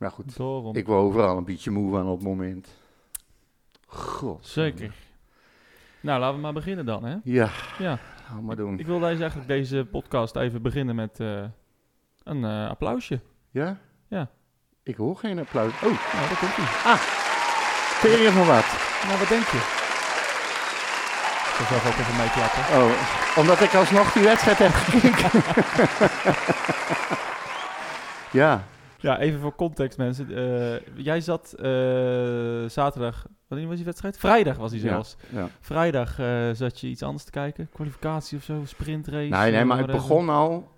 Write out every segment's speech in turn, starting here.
Maar goed, ik word overal een beetje moe van op het moment. God. Zeker. Nou, laten we maar beginnen dan, hè? Ja, Ja. gaan maar doen. Ik wil deze, eigenlijk deze podcast even beginnen met eh, een eh, applausje. Ja? Ja. Ik hoor geen applaus. Oh, Nou, daar komt ie. tering van wat? Nou, wat denk je? Ik zal zelf ook even meeklappen. Oh, omdat ik alsnog die wedstrijd heb gekeken. ja, Ja, even voor context, mensen. Eh, jij zat eh, zaterdag... Wanneer was die wedstrijd? Vrijdag was die Ja, zelfs. ja. Vrijdag eh, zat je iets anders te kijken? Kwalificatie of zo? Sprintrace? Nee, nee, maar het begon al.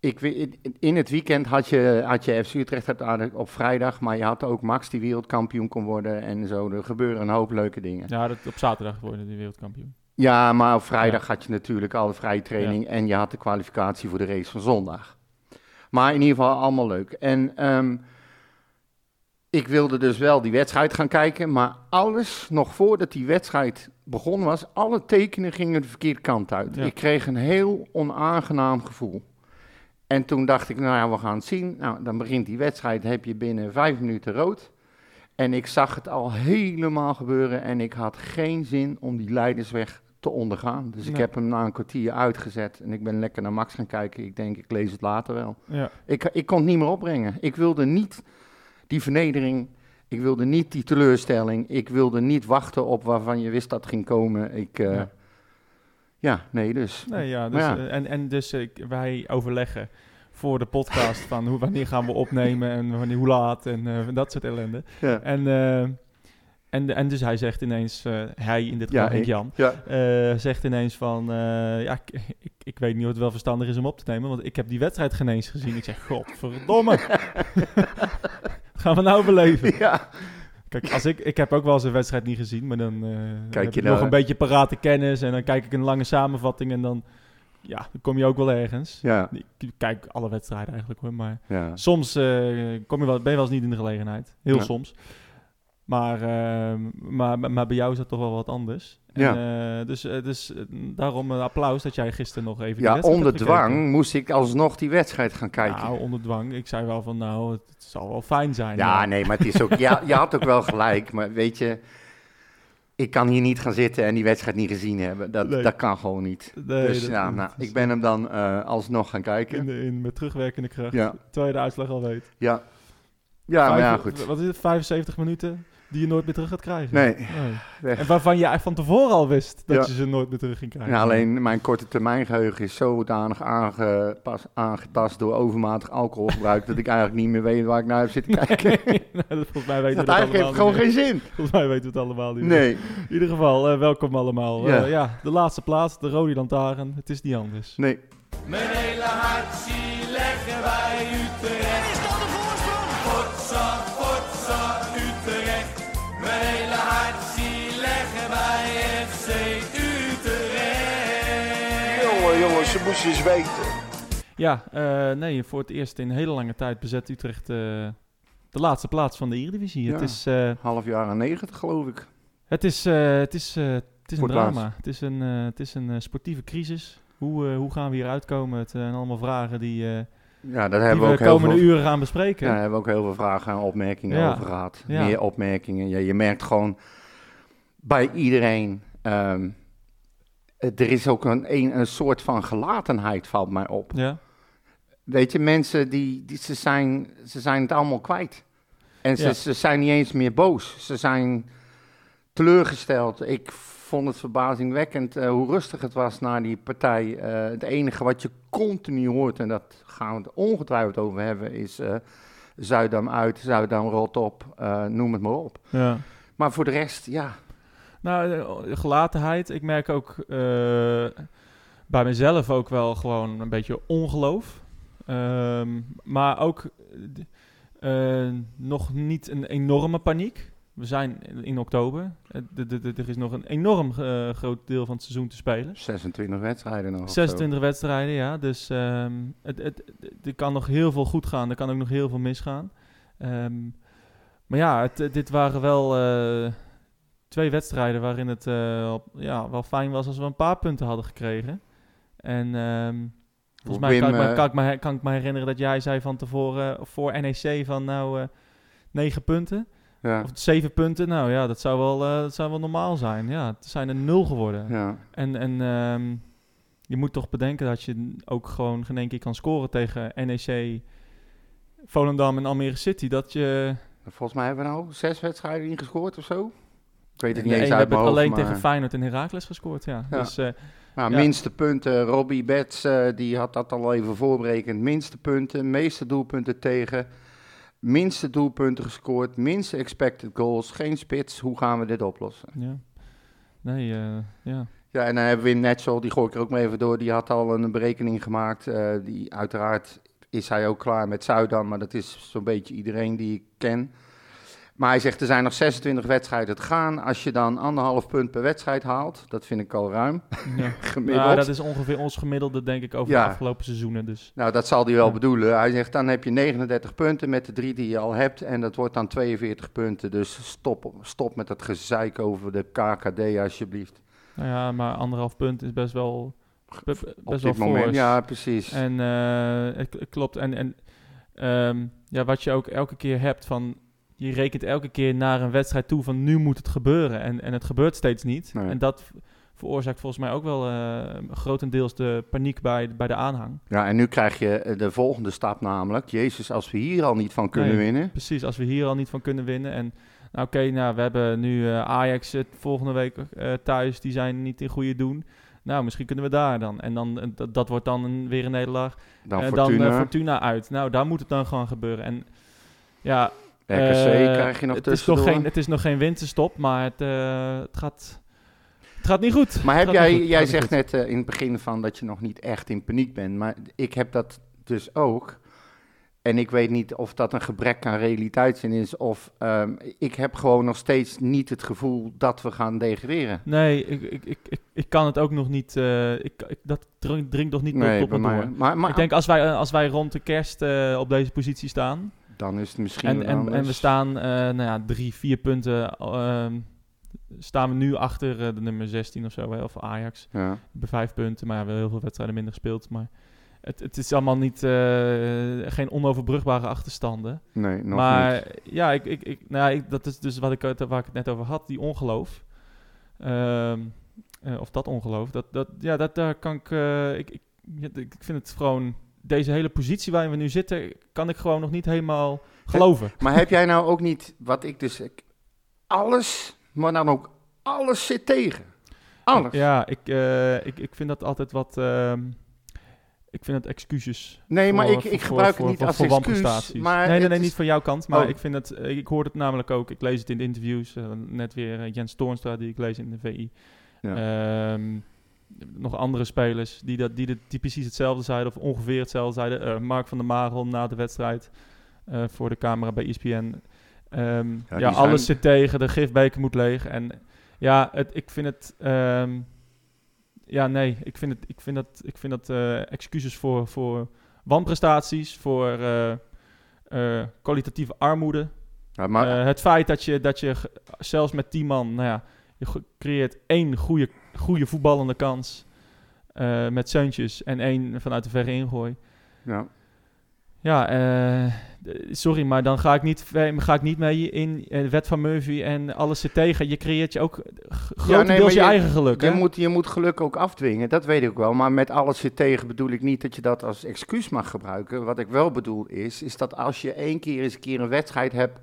Ik, weet- in- het weekend had je, had je FC Utrecht op vrijdag, maar je had ook Max die wereldkampioen kon worden en zo. Er gebeuren een hoop leuke dingen. Ja, Ja, dat, op zaterdag worden die wereldkampioen. maar op vrijdag had je natuurlijk al de vrije training en je had de kwalificatie voor de race van zondag. Maar in ieder geval allemaal leuk. En ehm, ik wilde dus wel die wedstrijd gaan kijken, maar alles, nog voordat die wedstrijd begonnen was, alle tekenen gingen de verkeerde kant uit. Ja. Ik kreeg een heel onaangenaam gevoel. En toen dacht ik, nou ja, we gaan het zien. Nou, dan begint die wedstrijd, heb je binnen vijf minuten rood. En ik zag het al helemaal gebeuren en ik had geen zin om die leidersweg te ondergaan. Dus ik heb hem na een kwartier uitgezet en ik ben lekker naar Max gaan kijken. Ik denk, ik lees het later wel. Ja. Ik, ik kon het niet meer opbrengen. Ik wilde niet die vernedering. Ik wilde niet die teleurstelling. Ik wilde niet wachten op waarvan je wist dat ging komen. Ik, eh, Ja. ja. nee, dus. Nee, ja, dus, ja. eh, en, en dus eh, wij overleggen voor de podcast van hoe, wanneer gaan we opnemen en wanneer, hoe laat en dat soort ellende. En, en, en dus hij zegt ineens, eh, hij in dit geval, Ja, ik. Jan, ja. eh, zegt ineens van, eh, ja, ik, ik, ik weet niet of het wel verstandig is om op te nemen, want ik heb die wedstrijd geen eens gezien. Ik zeg, godverdomme. gaan we nou beleven? ja. Kijk, als ik, ik heb ook wel eens een wedstrijd niet gezien, maar dan, heb je nog een beetje parate kennis en dan kijk ik een lange samenvatting en dan, ja, dan kom je ook wel ergens. Ja, Ik kijk alle wedstrijden eigenlijk hoor, maar soms kom je wel, ben je wel eens niet in de gelegenheid. Heel Ja. soms. Maar, eh, maar, maar bij jou is dat toch wel wat anders. En, eh, dus dus, dus eh, daarom een applaus dat jij gisteren nog even ja onder dwang moest ik alsnog die wedstrijd gaan kijken. Nou, onder dwang. Ik zei wel van, nou, het, zal wel fijn zijn. Ja, maar- nee, maar het is ook. Ja, je had ook wel gelijk, maar weet je. Ik kan hier niet gaan zitten en die wedstrijd niet gezien hebben. Dat, Nee. dat kan gewoon niet. Nee, dus ja, nou, ik ben hem dan eh, alsnog gaan kijken. In, de, in, met terugwerkende kracht. Ja. Terwijl je de uitslag al weet. Ja, ja maar ja, goed. Wat is het? 75 minuten die je nooit meer terug gaat krijgen. Nee, Nee. weg. En waarvan je eigenlijk van tevoren al wist dat Ja. je ze nooit meer terug ging krijgen. Ja, alleen mijn korte termijn geheugen is zodanig aangepas, aangetast door overmatig alcoholgebruik dat ik eigenlijk niet meer weet waar ik naar heb zitten kijken. Nee, dat volgens mij weten we dat het eigenlijk heeft allemaal gewoon niet geen zin. Volgens mij weten we het allemaal niet meer. Nee, In ieder geval, eh, welkom allemaal. Ja. Ja. ja, de laatste plaats, de Rode Lantaarn. Het is niet anders. nee. Mijn hele hart zie Ze moesten eens weten. Ja, eh, nee, voor het eerst in een hele lange tijd bezet Utrecht eh, de laatste plaats van de Eredivisie. Ja. Het is, eh, Half jaar 90 geloof ik. het is, het is, het is een drama. Het is een, het is een sportieve crisis. Hoe, hoe gaan we hier uitkomen? Het zijn allemaal vragen die, Ja, daar die hebben we ook de heel komende veel... uren gaan bespreken. Ja, daar hebben we ook heel veel vragen en opmerkingen Ja. over gehad. Meer opmerkingen. Ja, je merkt gewoon bij iedereen. ehm, er is ook een, een, een soort van gelatenheid, valt mij op. Ja. Weet je, mensen die, die ze, zijn, ze zijn het allemaal kwijt. En ze, Ja. ze zijn niet eens meer boos. Ze zijn teleurgesteld. Ik vond het verbazingwekkend eh, hoe rustig het was na die partij. Eh, het enige wat je continu hoort, en dat gaan we het ongetwijfeld over hebben, is eh Zuidam uit, Zuidam rot op, eh, noem het maar op. ja. Maar voor de rest, ja, Nou, eh, gelatenheid. Ik merk ook eh, bij mezelf ook wel gewoon een beetje ongeloof. Ehm, maar ook eh, nog niet een enorme paniek. We zijn in oktober. Er is nog een enorm groot deel van het seizoen te spelen. 26 wedstrijden nog. of zo. 26 wedstrijden, ja. Dus ehm, het, het, het- er kan nog heel veel goed gaan. Er kan ook nog heel veel misgaan. Ehm, maar ja, het, dit waren wel twee wedstrijden waarin het eh, ja, wel fijn was als we een paar punten hadden gekregen. En ehm, volgens mij Wim, kan, ik me, eh, kan, ik me, kan ik me herinneren dat jij zei van tevoren voor NEC van nou... eh, negen punten. Ja, Of zeven punten. Nou ja, dat zou wel, eh, dat zou wel normaal zijn. Ja, het zijn er nul geworden. ja. En, en ehm, je moet toch bedenken dat je ook gewoon geen één keer kan scoren tegen NEC, Volendam en Almere City. Dat je... Volgens mij hebben we nou zes wedstrijden ingescoord of zo. Ik weet het niet eens we uit hebben mijn hoofd, alleen maar- tegen Feyenoord en Heracles gescoord, ja. Ja. Dus eh, Nou, Ja. minste punten. Robbie Betts, eh, die had dat al even voorberekend. Minste punten, meeste doelpunten tegen. Minste doelpunten gescoord, minste expected goals, geen spits. Hoe gaan we dit oplossen? ja. Nee, eh, ja. Ja, en dan hebben we in die gooi ik er ook maar even door. Die had al een berekening gemaakt. die, uiteraard is hij ook klaar met Zuidam, maar dat is zo'n beetje iedereen die ik ken. Maar hij zegt, er zijn nog 26 wedstrijden te gaan. Als je dan anderhalf punt per wedstrijd haalt, dat vind ik al ruim, ja. gemiddeld. Nou, dat is ongeveer ons gemiddelde, denk ik, over Ja. de afgelopen seizoenen. Dus Nou, dat zal hij wel Ja. bedoelen. Hij zegt, dan heb je 39 punten met de drie die je al hebt. En dat wordt dan 42 punten. Dus stop, stop met dat gezeik over de KKD alsjeblieft. nou ja, maar anderhalf punt is best wel, be- best Op wel dit moment, fors. ja, precies. En eh, het, het klopt. En, en ehm, ja, wat je ook elke keer hebt van... Je rekent elke keer naar een wedstrijd toe van nu moet het gebeuren. En, en het gebeurt steeds niet. Nee. En dat veroorzaakt volgens mij ook wel eh, grotendeels de paniek bij, bij de aanhang. Ja, en nu krijg je eh, de volgende stap namelijk. Jezus, als we hier al niet van kunnen Nee. winnen. Precies, als we hier al niet van kunnen winnen. En nou, oké, nou, we hebben nu eh, Ajax het volgende week thuis. Die zijn niet in goede doen. Nou, misschien kunnen we daar dan. En dan, dat, dat wordt dan een, weer een nederlaag. Dan Fortuna, dan Fortuna uit. Nou, daar moet het dan gewoon gebeuren. En ja, RKC eh, krijg je nog het is, nog geen, het is nog geen winterstop, maar het, eh, het, gaat, het gaat niet goed. Maar heb jij, goed, jij zegt net eh, in het begin van dat je nog niet echt in paniek bent. Maar ik heb dat dus ook. En ik weet niet of dat een gebrek aan realiteitszin is. Of ehm, ik heb gewoon nog steeds niet het gevoel dat we gaan degraderen. Nee, ik, ik, ik, ik, ik kan het ook nog niet. ik, ik, dat drink- dringt nog niet tot bij me door. Maar, maar ik denk als wij, als wij rond de kerst op deze positie staan. Dan is het misschien En, en, en we staan eh, nou ja, drie, vier punten. ehm, staan we nu achter eh, de nummer 16 of zo, hè, of Ajax. Ja. Bij vijf punten, maar ja, we hebben heel veel wedstrijden minder gespeeld. Maar het, het is allemaal niet, eh, geen onoverbrugbare achterstanden. Nee, nog maar niet. ja, ik, ik, ik, nou, ja, ik, dat is dus wat ik, waar ik het net over had, die ongeloof. Ehm, eh, of dat ongeloof. Dat, dat, ja, dat, daar kan ik, ik, ik, ik vind het gewoon, deze hele positie waarin we nu zitten, kan ik gewoon nog niet helemaal geloven. Maar heb jij nou ook niet, wat ik dus... ik- alles, maar dan ook alles zit tegen. Alles. Ja, ik, eh, ik, ik vind dat altijd wat, ehm, ik vind het excuses. Nee, maar ik, ik voor- gebruik voor- het niet als excuus. Maar nee, nee, nee, niet van jouw kant. Maar Oh. ik vind het, ik hoor het namelijk ook. Ik lees het in de interviews. eh, net weer eh, Jens Toornstra die ik lees in de VI. Ehm, nog andere spelers die, dat, die, de, die precies hetzelfde zeiden, of ongeveer hetzelfde zeiden. Eh, Mark van der Marel na de wedstrijd eh, voor de camera bij ESPN. Ehm, ja, alles zijn- zit tegen, de gifbeker moet leeg. En ja, het, ik vind het. ehm, ja, nee, ik vind, het, ik vind dat, ik vind dat eh, excuses voor, voor wanprestaties, voor kwalitatieve armoede. Ja, maar, het feit dat je, dat je zelfs met 10 man, nou ja, je creëert één goede, goede voetballende kans eh, met Seuntjes en één vanuit de verre ingooi. ja. Ja, eh, sorry, maar dan ga ik niet, ga ik niet mee in eh, de wet van Murphy en alles zit tegen. Je creëert je ook grotendeels maar je, je- eigen geluk. Je hè? moet, je moet geluk ook afdwingen, dat weet ik wel. Maar met alles zit tegen bedoel ik niet dat je dat als excuus mag gebruiken. Wat ik wel bedoel is, is dat als je één keer eens een keer een wedstrijd hebt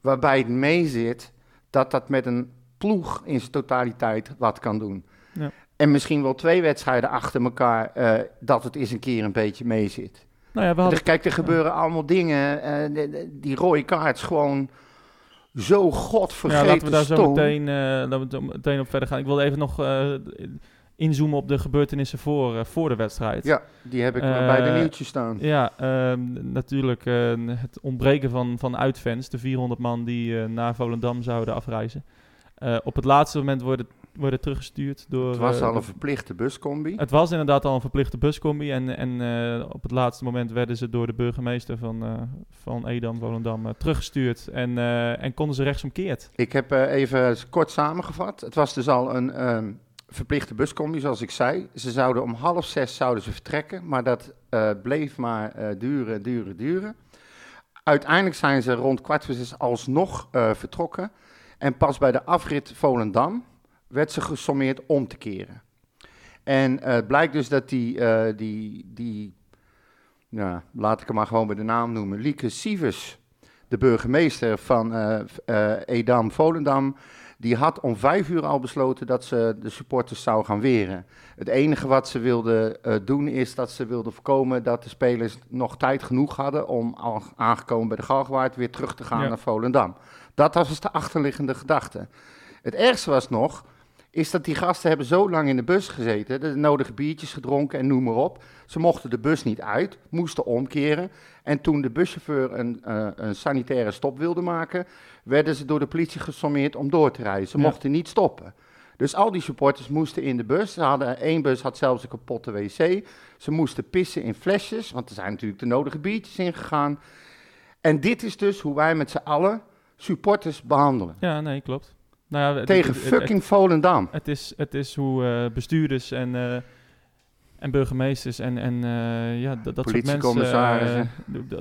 waarbij het mee zit, dat dat met een ploeg in zijn totaliteit wat kan doen. Ja. En misschien wel twee wedstrijden achter elkaar, eh, dat het eens een keer een beetje mee zit. nou ja, we hadden, kijk, er gebeuren allemaal dingen, de- die rode kaart is gewoon zo godvergeten ja, laten we daar zo stom. meteen, eh, laten we zo meteen op verder gaan. Ik wilde even nog inzoomen op de gebeurtenissen voor, voor de wedstrijd. Ja, die heb ik bij de nieuwtjes staan. Ja, ehm, natuurlijk het ontbreken van, van uitfans. De 400 man die naar Volendam zouden afreizen. Eh, op het laatste moment worden, worden teruggestuurd door... Het was eh, al een verplichte buscombi. het was inderdaad al een verplichte buscombi. En, en eh, op het laatste moment werden ze door de burgemeester van, van Edam, Volendam, teruggestuurd. En, en konden ze rechtsomkeerd. Ik heb even kort samengevat. Het was dus al een ehm, verplichte buscombi, zoals ik zei. Ze zouden om half zes zouden ze vertrekken, maar dat bleef maar duren, duren, duren. Uiteindelijk zijn ze rond kwart voor zes alsnog vertrokken. En pas bij de afrit Volendam werd ze gesommeerd om te keren. En eh, het blijkt dus dat die, eh, die, die nou, laat ik hem maar gewoon bij de naam noemen, Lieke Sievers, de burgemeester van eh, Edam, Volendam, die had om vijf uur al besloten dat ze de supporters zou gaan weren. Het enige wat ze wilde doen is dat ze wilde voorkomen dat de spelers nog tijd genoeg hadden om al aangekomen bij de Galgenwaard weer terug te gaan Ja. naar Volendam. Dat was dus de achterliggende gedachte. Het ergste was nog, is dat die gasten hebben zo lang in de bus gezeten, de nodige biertjes gedronken en noem maar op. Ze mochten de bus niet uit, moesten omkeren. En toen de buschauffeur een, eh, een sanitaire stop wilde maken, werden ze door de politie gesommeerd om door te rijden. Ze Ja. mochten niet stoppen. Dus al die supporters moesten in de bus. Ze hadden, één bus had zelfs een kapotte wc. Ze moesten pissen in flesjes, want er zijn natuurlijk de nodige biertjes ingegaan. En dit is dus hoe wij met z'n allen supporters behandelen. Ja, nee, klopt. Nou ja, Tegen het- het- fucking Volendam. Het is, het is hoe eh, bestuurders en, eh, en burgemeesters en, en eh, ja, dat, dat soort mensen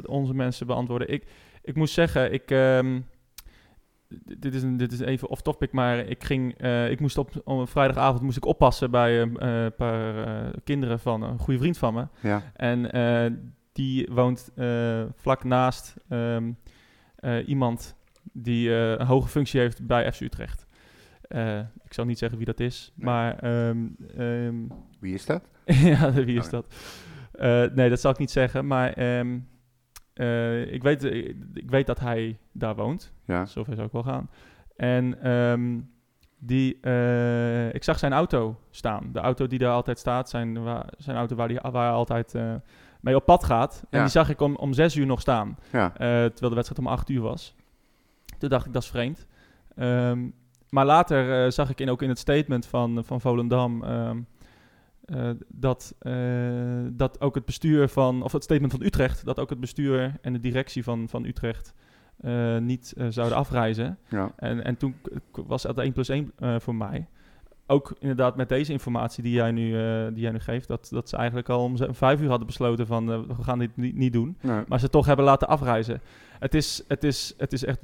onze mensen beantwoorden. Ik, ik moet zeggen, ik, ehm, dit, is een, dit is even off topic, maar ik ging, ik moest op, op vrijdagavond moest ik oppassen bij een paar kinderen van een goede vriend van me. Ja. En die woont vlak naast ehm, eh, iemand die eh, een hoge functie heeft bij FC Utrecht. Eh, ik zal niet zeggen wie dat is, Nee. maar ehm, ehm, Wie is dat? ja, wie is Oh dat? Eh, nee, dat zal ik niet zeggen, maar ehm, eh, ik, weet, ik, ik weet dat hij daar woont. Ja. Zover zou ik wel gaan. En die, ik zag zijn auto staan. De auto die daar altijd staat, zijn, zijn auto waar, die, waar hij altijd mee op pad gaat. En die zag ik om, om zes uur nog staan. Ja. Terwijl de wedstrijd om acht uur was. Toen dacht ik, dat is vreemd. Ehm, maar later eh, zag ik in, ook in het statement van, van Volendam... ehm, eh, dat, eh, dat ook het bestuur van... Of het statement van Utrecht... dat ook het bestuur en de directie van, van Utrecht... eh, niet eh, zouden afreizen. Ja. En, en toen was dat 1 plus 1 eh, voor mij. Ook inderdaad met deze informatie die jij nu, eh, die jij nu geeft... Dat, dat ze eigenlijk al om vijf uur hadden besloten van... eh, we gaan dit niet, niet doen Nee. maar ze toch hebben laten afreizen. Het is, het is, het is echt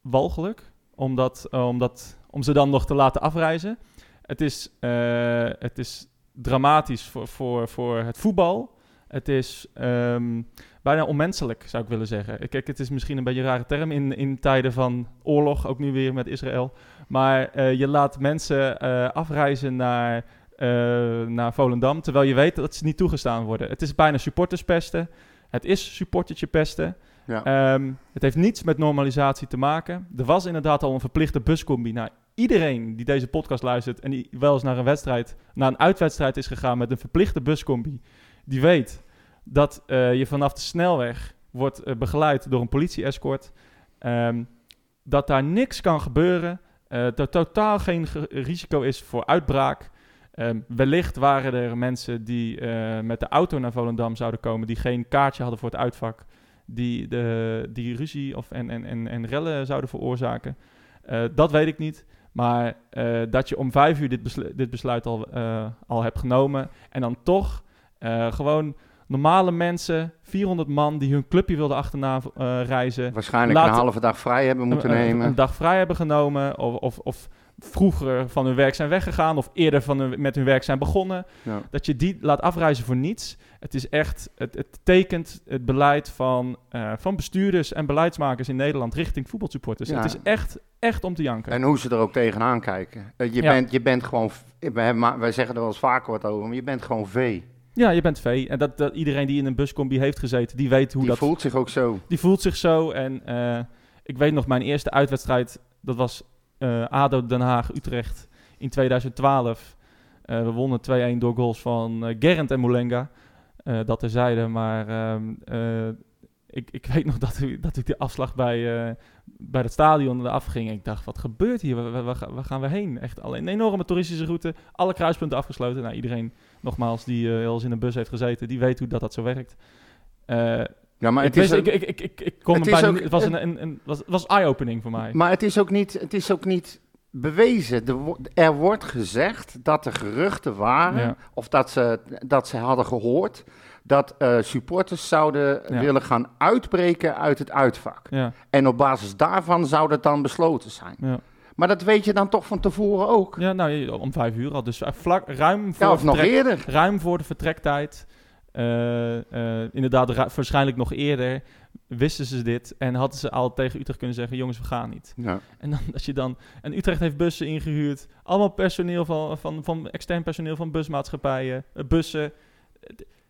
walgelijk om, dat, eh, om, dat, om ze dan nog te laten afreizen. Het is, eh, het is dramatisch voor, voor, voor het voetbal. Het is ehm, bijna onmenselijk, zou ik willen zeggen. Kijk, het is misschien een beetje rare term in, in tijden van oorlog, ook nu weer met Israël. Maar eh, je laat mensen afreizen naar, eh, naar Volendam, terwijl je weet dat ze niet toegestaan worden. Het is bijna supporterspesten. Het is supportertje pesten. Ehm, het heeft niets met normalisatie te maken. Er was inderdaad al een verplichte buscombi. Nou, iedereen die deze podcast luistert en die wel eens naar een wedstrijd, naar een uitwedstrijd is gegaan met een verplichte buscombi, die weet dat eh, je vanaf de snelweg wordt eh, begeleid door een politie-escort. Ehm, dat daar niks kan gebeuren. eh, dat er totaal geen ge- risico is voor uitbraak. Ehm, wellicht waren er mensen die met de auto naar Volendam zouden komen, die geen kaartje hadden voor het uitvak, die, de, die ruzie of, en, en, en, en rellen zouden veroorzaken. Eh, dat weet ik niet. Maar eh, dat je om vijf uur dit, beslu- dit besluit al, eh, al hebt genomen en dan toch gewoon normale mensen, 400 man die hun clubje wilden achterna reizen, Waarschijnlijk een halve dag vrij hebben moeten een- nemen. Een dag vrij hebben genomen. Of, of, of vroeger van hun werk zijn weggegaan. Of eerder van hun, met hun werk zijn begonnen. Ja. Dat je die laat afreizen voor niets. Het is echt, het, het tekent het beleid van, eh, van bestuurders en beleidsmakers in Nederland richting voetbalsupporters. Ja. Het is echt, echt om te janken. En hoe ze er ook tegenaan kijken. Eh, je, Ja. bent, je bent gewoon, wij, zeggen er wel eens vaker wat over, maar je bent gewoon vee. ja, je bent vee. En dat, dat iedereen die in een buscombi heeft gezeten, die weet hoe Die dat voelt zich ook zo. Die voelt zich zo. En eh, ik weet nog, mijn eerste uitwedstrijd, dat was ADO Den Haag-Utrecht in 2012. Eh, we wonnen 2-1 door goals van eh Gerrand en Moulenga. Eh, dat terzijde, maar ehm, eh, ik, ik weet nog dat, u- dat ik de afslag bij, eh, bij het stadion afging. Ik dacht, wat gebeurt hier? Waar, waar- waar ga- waar gaan we heen? Echt alleen een enorme toeristische route. Alle kruispunten afgesloten. Nou, iedereen, nogmaals, die wel eens in een bus heeft gezeten, die weet hoe dat, dat zo werkt. Ja, maar ik, het is ook- ik, ik, ik, ik, ik kon het is ook- niet- het was een, een, een, was, was eye-opening voor mij. Maar het is ook niet, het is ook niet bewezen. Er, wo- wordt gezegd dat er geruchten waren, Ja. of dat ze, dat ze hadden gehoord, dat eh, supporters zouden Ja. willen gaan uitbreken uit het uitvak. Ja, En op basis daarvan zou dat dan besloten zijn. ja. Maar dat weet je dan toch van tevoren ook? ja nou, om vijf uur al. Dus vlak, ruim voor of nog vertrek- eerder. ruim voor de vertrektijd. eh, eh, inderdaad, waarschijnlijk nog eerder wisten ze dit en hadden ze al tegen Utrecht kunnen zeggen: jongens, we gaan niet. Ja. En dan dat je dan. En Utrecht heeft bussen ingehuurd. Allemaal personeel van, van, van extern personeel van busmaatschappijen, eh, bussen.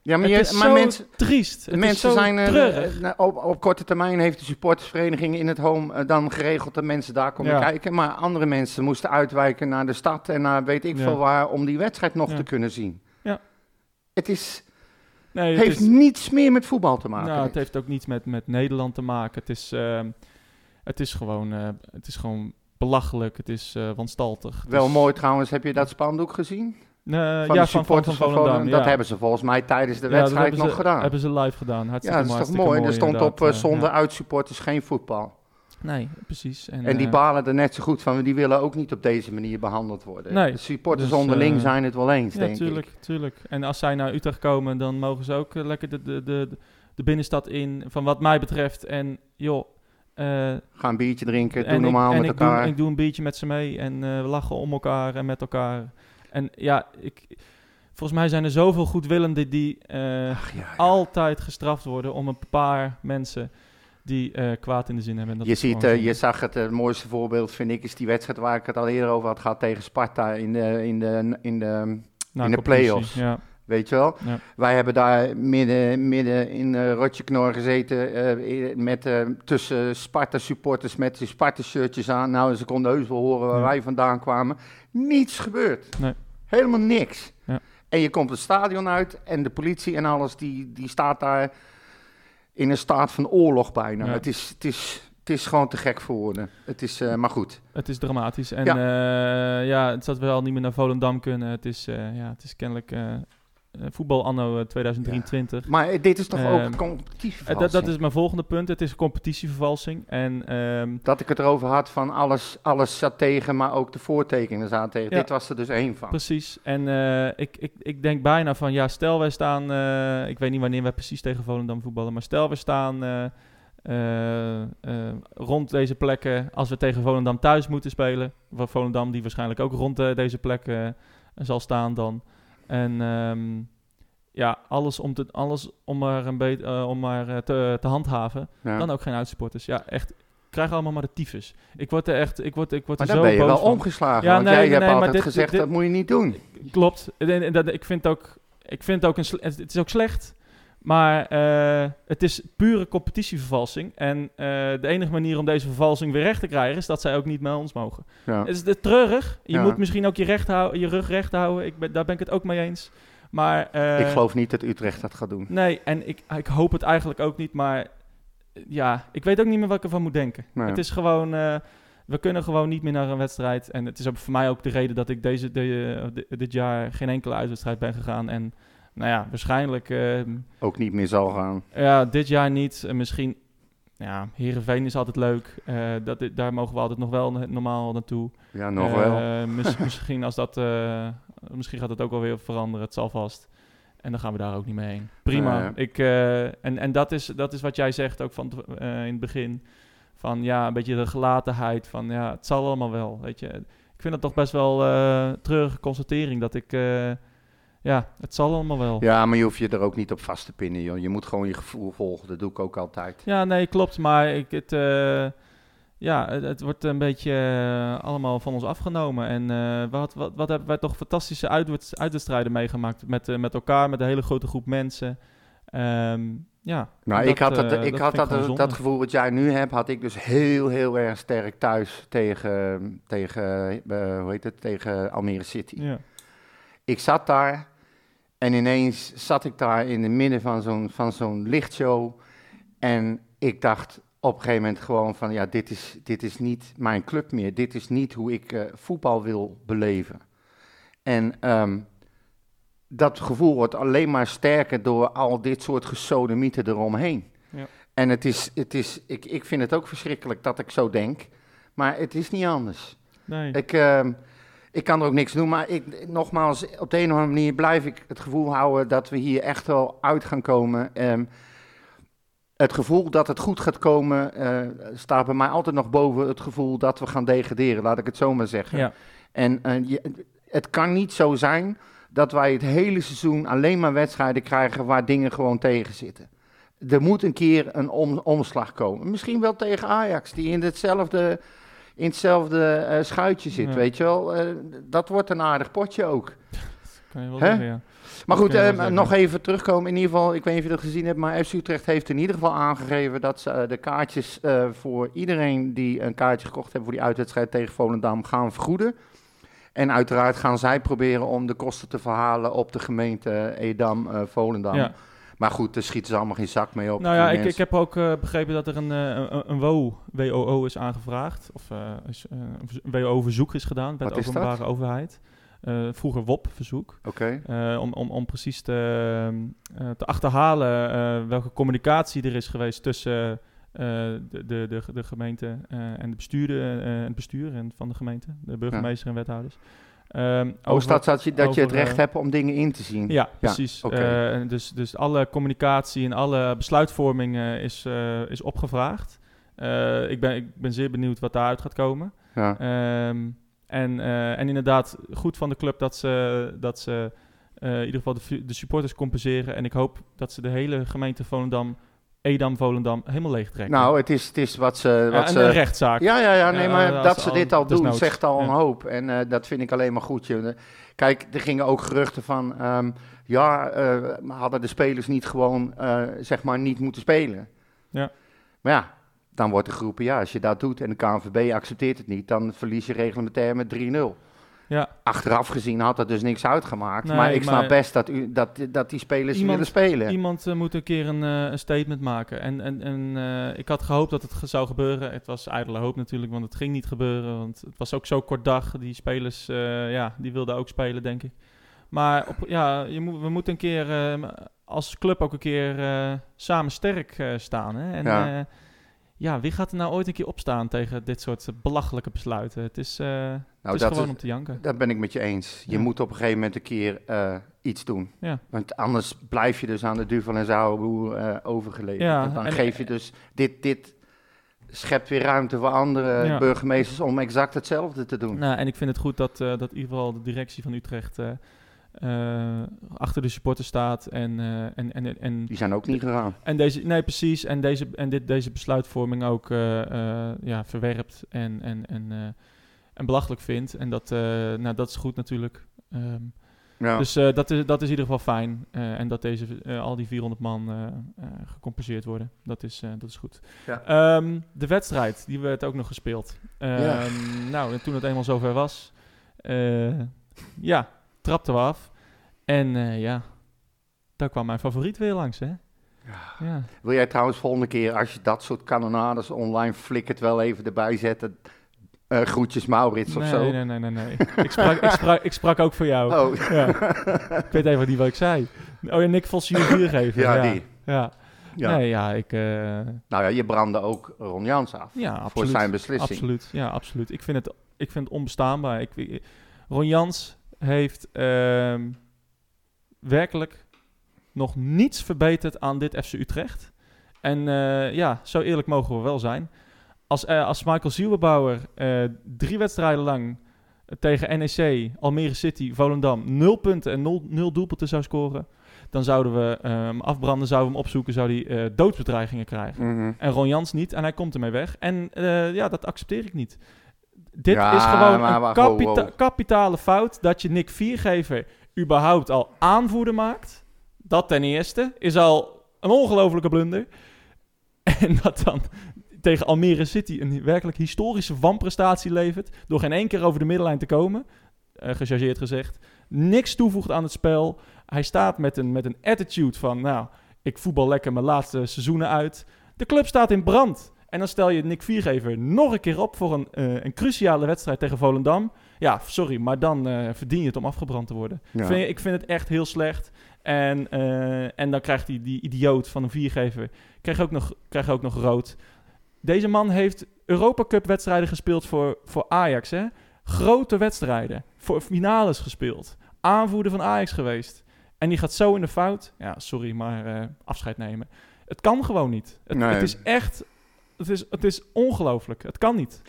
Ja, maar, je, is maar mensen, triest. Het mensen is zo zijn... eh, eh, op, op korte termijn heeft de supportersvereniging in het home dan geregeld dat mensen daar konden Ja. kijken. Maar andere mensen moesten uitwijken naar de stad en naar weet ik Ja. veel waar om die wedstrijd nog te kunnen zien. Ja. Het is, nee, het heeft is- niets meer met voetbal te maken. Nou, het heeft ook niets met, met Nederland te maken. Het is, ehm, het is, gewoon, eh, het is gewoon belachelijk. Het is eh wanstaltig. Wel is- mooi trouwens, heb je dat spandoek gezien? Eh, Van ja, de van, van, van Volendam. Dat ja. hebben ze volgens mij tijdens de Ja, wedstrijd nog ze, gedaan. Hebben ze live gedaan. Ja, Hartstikke dat is toch hartstikke mooi. Er stond op eh, eh, zonder ja. uitsupporters geen voetbal. Nee, precies. En, En die eh, balen er net zo goed van. Die willen ook niet op deze manier behandeld worden. Nee, de supporters dus, onderling eh, zijn het wel eens, Ja, denk tuurlijk, ik. tuurlijk. En als zij naar Utrecht komen, dan mogen ze ook eh, lekker de, de, de, de binnenstad in, van wat mij betreft. En joh, eh, Ga een biertje drinken, doe normaal ik, met ik doe, elkaar. ik doe een biertje met ze mee en we lachen om elkaar en met elkaar. En ja, ik, volgens mij zijn er zoveel goedwillenden die Ach, ja, ja. altijd gestraft worden om een paar mensen die eh, kwaad in de zin hebben. En dat Je, ziet, eh, je zag het, eh, het mooiste voorbeeld vind ik, is die wedstrijd waar ik het al eerder over had gehad tegen Sparta in de, in de, in de in de play-offs. Ja, weet je wel. Ja. Wij hebben daar midden, midden in uh, Rotjeknor gezeten eh, met, eh, tussen Sparta supporters met de Sparta shirtjes aan. Nou, ze konden heus wel horen waar Ja. wij vandaan kwamen. Niets gebeurd. Nee. Helemaal niks. Ja. En je komt het stadion uit en de politie en alles, die, die staat daar in een staat van oorlog bijna. Ja. Het, is, het, is, het is gewoon te gek voor woorden. Het is, eh, maar goed. Het is dramatisch. En Ja. ja, ja het zat wel niet meer naar Volendam kunnen. Het is, eh, ja, het is kennelijk eh, eh, voetbal anno eh, 2023. Maar eh, dit is toch ook Ehm, competitief Eh, dat, dat is mijn volgende punt. Het is competitievervalsing. En ehm, Dat ik het erover had van alles, alles zat tegen, maar ook de voortekenen zaten tegen. Ja. Dit was er dus één van. precies. En eh, ik, ik, ik denk bijna van, ja, stel wij staan... eh, ik weet niet wanneer wij precies tegen Volendam voetballen. Maar stel we staan eh, eh, eh, rond deze plekken... Als we tegen Volendam thuis moeten spelen. Waar Volendam die waarschijnlijk ook rond eh, deze plek eh, zal staan dan. En... ehm, ja, alles om, te, alles om maar, een beetje, eh, om maar eh, te, te handhaven. Ja. Dan ook geen uitsupporters. Ja, echt. Krijg allemaal maar de tyfus. Ik word er echt, ik word, ik word Maar er dan zo ben je boos wel van. omgeslagen. Ja, want nee, jij nee, hebt nee, maar altijd dit- gezegd dit- dat moet je niet doen. Klopt. En, en dat, ik vind ook, ik vind ook een, het is ook slecht. Maar eh, het is pure competitievervalsing. En eh, de enige manier om deze vervalsing weer recht te krijgen is dat zij ook niet met ons mogen. Ja. Het is de treurig. Je Ja. moet misschien ook je, recht hou- je rug recht houden. Ik ben, daar ben ik het ook mee eens. Maar eh, ik geloof niet dat Utrecht dat gaat doen. Nee, en ik, ik hoop het eigenlijk ook niet, maar ja, ik weet ook niet meer wat ik ervan moet denken. Nee. Het is gewoon, we kunnen gewoon niet meer naar een wedstrijd. En het is ook voor mij ook de reden dat ik deze, de, de- dit jaar geen enkele uitwedstrijd ben gegaan. En nou ja, waarschijnlijk, eh, Ook niet meer zal gaan. ja, dit jaar niet. En misschien, ja, Heerenveen is altijd leuk. Eh, dat, daar mogen we altijd nog wel normaal naartoe. Ja, nog Eh, wel. mis- misschien als dat, eh, misschien gaat het ook wel weer veranderen. Het zal vast. En dan gaan we daar ook niet mee heen. Prima. Nee. Ik, eh, en en dat, is, dat is wat jij zegt ook van, eh, in het begin. Van ja, een beetje de gelatenheid. Van ja, het zal allemaal wel. Weet je. Ik vind dat toch best wel eh treurige constatering. Dat ik, eh, ja, het zal allemaal wel. Ja. Ja, maar je hoeft je er ook niet op vast te pinnen, joh. Je moet gewoon je gevoel volgen. Dat doe ik ook altijd. nee, klopt. Maar ik, het, eh, ja, het, het wordt een beetje eh, allemaal van ons afgenomen. En eh, wat, wat, wat hebben wij toch fantastische uitwed- uitwedstrijden meegemaakt. Met, met elkaar, met een hele grote groep mensen. Ehm, ja, Nou, ik had, dat, ik had dat, dat gevoel wat jij nu hebt, had ik dus heel, heel erg sterk thuis tegen, tegen, hoe heet het, tegen Almere City. Ja. Ik zat daar en ineens zat ik daar in het midden van zo'n, van zo'n lichtshow. En ik dacht op een gegeven moment gewoon van, ja, dit is, dit is niet mijn club meer. Dit is niet hoe ik eh, voetbal wil beleven. En ehm, dat gevoel wordt alleen maar sterker door al dit soort gesodemieten eromheen. Ja. En het is, het is ik, ik vind het ook verschrikkelijk dat ik zo denk, maar het is niet anders. Nee. Ik, ehm, ik kan er ook niks doen, maar ik, nogmaals, op de een of andere manier blijf ik het gevoel houden dat we hier echt wel uit gaan komen. Ehm, het gevoel dat het goed gaat komen eh, staat bij mij altijd nog boven het gevoel dat we gaan degraderen, laat ik het zo maar zeggen. Ja. En eh, je- het kan niet zo zijn dat wij het hele seizoen alleen maar wedstrijden krijgen waar dingen gewoon tegen zitten. Er moet een keer een om- omslag komen. Misschien wel tegen Ajax, die in hetzelfde, in hetzelfde eh, schuitje zit, Ja. weet je wel. Eh, dat wordt een aardig potje ook. Kan je wel zeggen, ja. Maar goed, eh, nog even terugkomen. In ieder geval, ik weet niet of je dat gezien hebt, maar FC Utrecht heeft in ieder geval aangegeven dat ze de kaartjes voor iedereen die een kaartje gekocht heeft voor die uitwedstrijd tegen Volendam gaan vergoeden. En uiteraard gaan zij proberen om de kosten te verhalen op de gemeente Edam-Volendam. Ja. Maar goed, daar schieten ze allemaal geen zak mee op. Nou ja, ik, ik heb ook eh, begrepen dat er een, eh, een, een WO, WOO is aangevraagd. Of eh, is, een verzo- een WO-verzoek is gedaan bij Wat de openbare overheid. Vroeger WOP-verzoek. Oké. Eh, om, om, om precies te, te achterhalen welke communicatie er is geweest tussen de, de, de, gemeente en de bestuurder, het bestuur en van de gemeente, de burgemeester en wethouders. Oh, over- staat dat je, dat je het recht eh, hebt om dingen in te zien? ja, precies. Eh, dus, dus alle communicatie en alle besluitvorming eh, is, is opgevraagd. Ik, ben, ik ben zeer benieuwd wat daaruit gaat komen. Ja. Ehm, en, en inderdaad, goed van de club dat ze, dat ze in ieder geval de, de supporters compenseren. En ik hoop dat ze de hele gemeente Volendam, Edam-Volendam, helemaal leeg trekken. Nou, het is, het is wat ze... Ja, Wat en ze een rechtszaak. Ja, ja, ja, nee, Ja, maar dat ze al- dit al doen, zegt al een Ja. hoop. En eh, dat vind ik alleen maar goed. Kijk, er gingen ook geruchten van, ehm, ja, eh, hadden de spelers niet gewoon, eh, zeg maar, niet moeten spelen. Ja. Maar ja, dan wordt er geroepen, ja, als je dat doet en de KNVB accepteert het niet, dan verlies je reglementair met 3-0. Ja. Achteraf gezien had dat dus niks uitgemaakt. Nee, maar ik snap maar- best dat, u, dat, dat die spelers Iemand- willen spelen. Iemand eh, moet een keer een, eh, een statement maken. En, en, en eh, ik had gehoopt dat het ge- zou gebeuren. Het was ijdele hoop natuurlijk, want het ging niet gebeuren. Want het was ook zo kort dag. Die spelers, ja, die wilden ook spelen, denk ik. Maar op, ja, je moet, we moeten een keer als club ook een keer samen sterk staan. Hè? En, Ja. Ja. wie gaat er nou ooit een keer opstaan tegen dit soort eh, belachelijke besluiten? Het is, eh, het is dat gewoon is- om te janken. Dat ben ik met je eens. Je Ja. moet op een gegeven moment een keer eh, iets doen. Ja. Want anders blijf je dus aan de duvel en zouwenboer eh overgeleverd. Ja, en dan en- geef je dus dit, dit schept weer ruimte voor andere burgemeesters om exact hetzelfde te doen. Nou, en ik vind het goed dat, dat in ieder geval de directie van Utrecht eh, achter de supporters staat. En, eh, en, en, en, Die zijn ook niet gegaan. en deze, nee, precies. En, deze, en dit, deze besluitvorming ook eh, eh, ja, verwerpt en, en, en, eh, en belachelijk vindt. En dat, eh, nou, dat is goed natuurlijk. Ehm, Ja. Dus eh, dat, is, dat is in ieder geval fijn. Eh, en dat deze, al die 400 man eh, eh, gecompenseerd worden. Dat is, eh, dat is goed. Ja. Ehm, de wedstrijd, die werd ook nog gespeeld. Ehm, Ja. Nou, en toen het eenmaal zover was, eh, ja, trapten we af. En eh, ja, daar kwam mijn favoriet weer langs, hè? Ja. Wil jij trouwens volgende keer, als je dat soort kanonades online flikkert, wel even erbij zetten? eh, groetjes Maurits of nee, zo? nee, nee, nee, nee. ik, sprak, ik, sprak, ik sprak ook voor jou. Oh, Ja. ik weet even niet wat ik zei. Oh ja, Nick Vos vier geven. ja, ja, die. Ja. Ja. Nee, ja, ik... eh, Nou ja, je brandde ook Ron Jans af ja, voor zijn beslissing. Absoluut, ja, absoluut. Ik vind het, ik vind het onbestaanbaar. Ik, ik- Ron Jans heeft ehm, werkelijk nog niets verbeterd aan dit FC Utrecht. En eh, ja, zo eerlijk mogen we wel zijn. Als, eh, als Michael Zielbebouwer eh, drie wedstrijden lang tegen NEC, Almere City, Volendam nul punten en nul, nul doelpunten zou scoren, dan zouden we hem afbranden, zouden we hem opzoeken, zou hij doodsbedreigingen krijgen. Mhm. En Ron Jans niet. En hij komt ermee weg. En ja, dat accepteer ik niet. Dit Ja, is gewoon maar een kapita- kapitale fout dat je Nick Viergever überhaupt al aanvoerder maakt. Dat ten eerste is al een ongelofelijke blunder. En dat dan tegen Almere City een werkelijk historische wanprestatie levert. Door geen één keer over de middenlijn te komen. eh, gechargeerd gezegd. Niks toevoegt aan het spel. Hij staat met een, met een attitude van... Nou, ik voetbal lekker mijn laatste seizoenen uit. De club staat in brand. En dan stel je Nick Viergever nog een keer op voor een, eh, een cruciale wedstrijd tegen Volendam. Ja, sorry, maar dan eh, verdien je het om afgebrand te worden. Ja. Vind ik vind het echt heel slecht. En, eh, en dan krijgt hij die idioot van een viergever krijgt ook nog, krijgt ook nog rood. Deze man heeft Europa Cup wedstrijden gespeeld voor, voor Ajax. Hè? Grote wedstrijden. voor finales gespeeld. Aanvoerder van Ajax geweest. En die gaat zo in de fout. Ja, sorry, maar eh, afscheid nemen. Het kan gewoon niet. Het, Nee. het is echt... Het is, het is ongelooflijk. Het kan niet.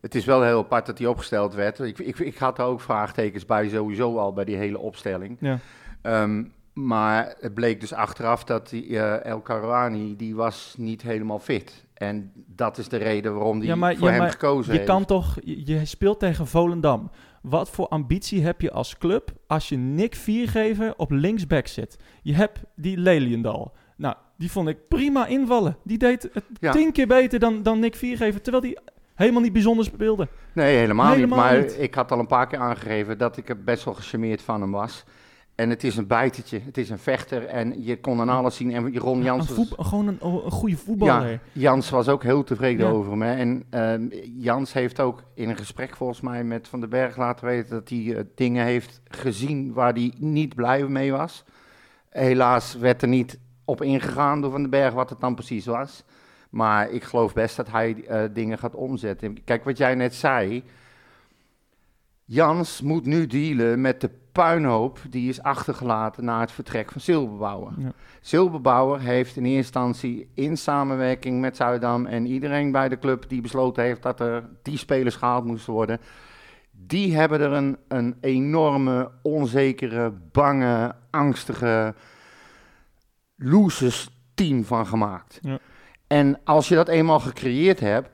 Het is wel heel apart dat hij opgesteld werd. Ik, ik, ik had er ook vraagtekens bij, sowieso al bij die hele opstelling. Ja. Ehm, maar het bleek dus achteraf dat die, eh, El Karouani, die was niet helemaal fit. En dat is de reden waarom die Ja, maar- voor ja, hem maar gekozen Je heeft. kan toch... Je, je speelt tegen Volendam. Wat voor ambitie heb je als club als je Nick Viergever op linksback zit? Je hebt die Leliendal. Nou, die vond ik prima invallen. Die deed het Ja. tien keer beter dan, dan Nick Viergever, terwijl die helemaal niet bijzonder speelde. Nee, helemaal, Helemaal niet. Maar niet. ik had al een paar keer aangegeven dat ik er best wel gecharmeerd van hem was. En het is een bijtertje, het is een vechter en je kon aan alles zien. En Ron Een Jans was, voetbal- gewoon een, een goede voetballer. Jans was ook heel tevreden Ja. over me. En ehm, Jans heeft ook in een gesprek volgens mij met Van den Berg laten weten dat hij eh, dingen heeft gezien waar hij niet blij mee was. Helaas werd er niet op ingegaan door Van den Berg wat het dan precies was. Maar ik geloof best dat hij eh, dingen gaat omzetten. Kijk, wat jij net zei. Jans moet nu dealen met de puinhoop die is achtergelaten na het vertrek van Silberbouwer. Ja. Silberbouwer heeft in eerste instantie in samenwerking met Zuidam en iedereen bij de club die besloten heeft dat er die spelers gehaald moesten worden. Die hebben er een, een enorme, onzekere, bange, angstige, losers team van gemaakt. Ja. En als je dat eenmaal gecreëerd hebt,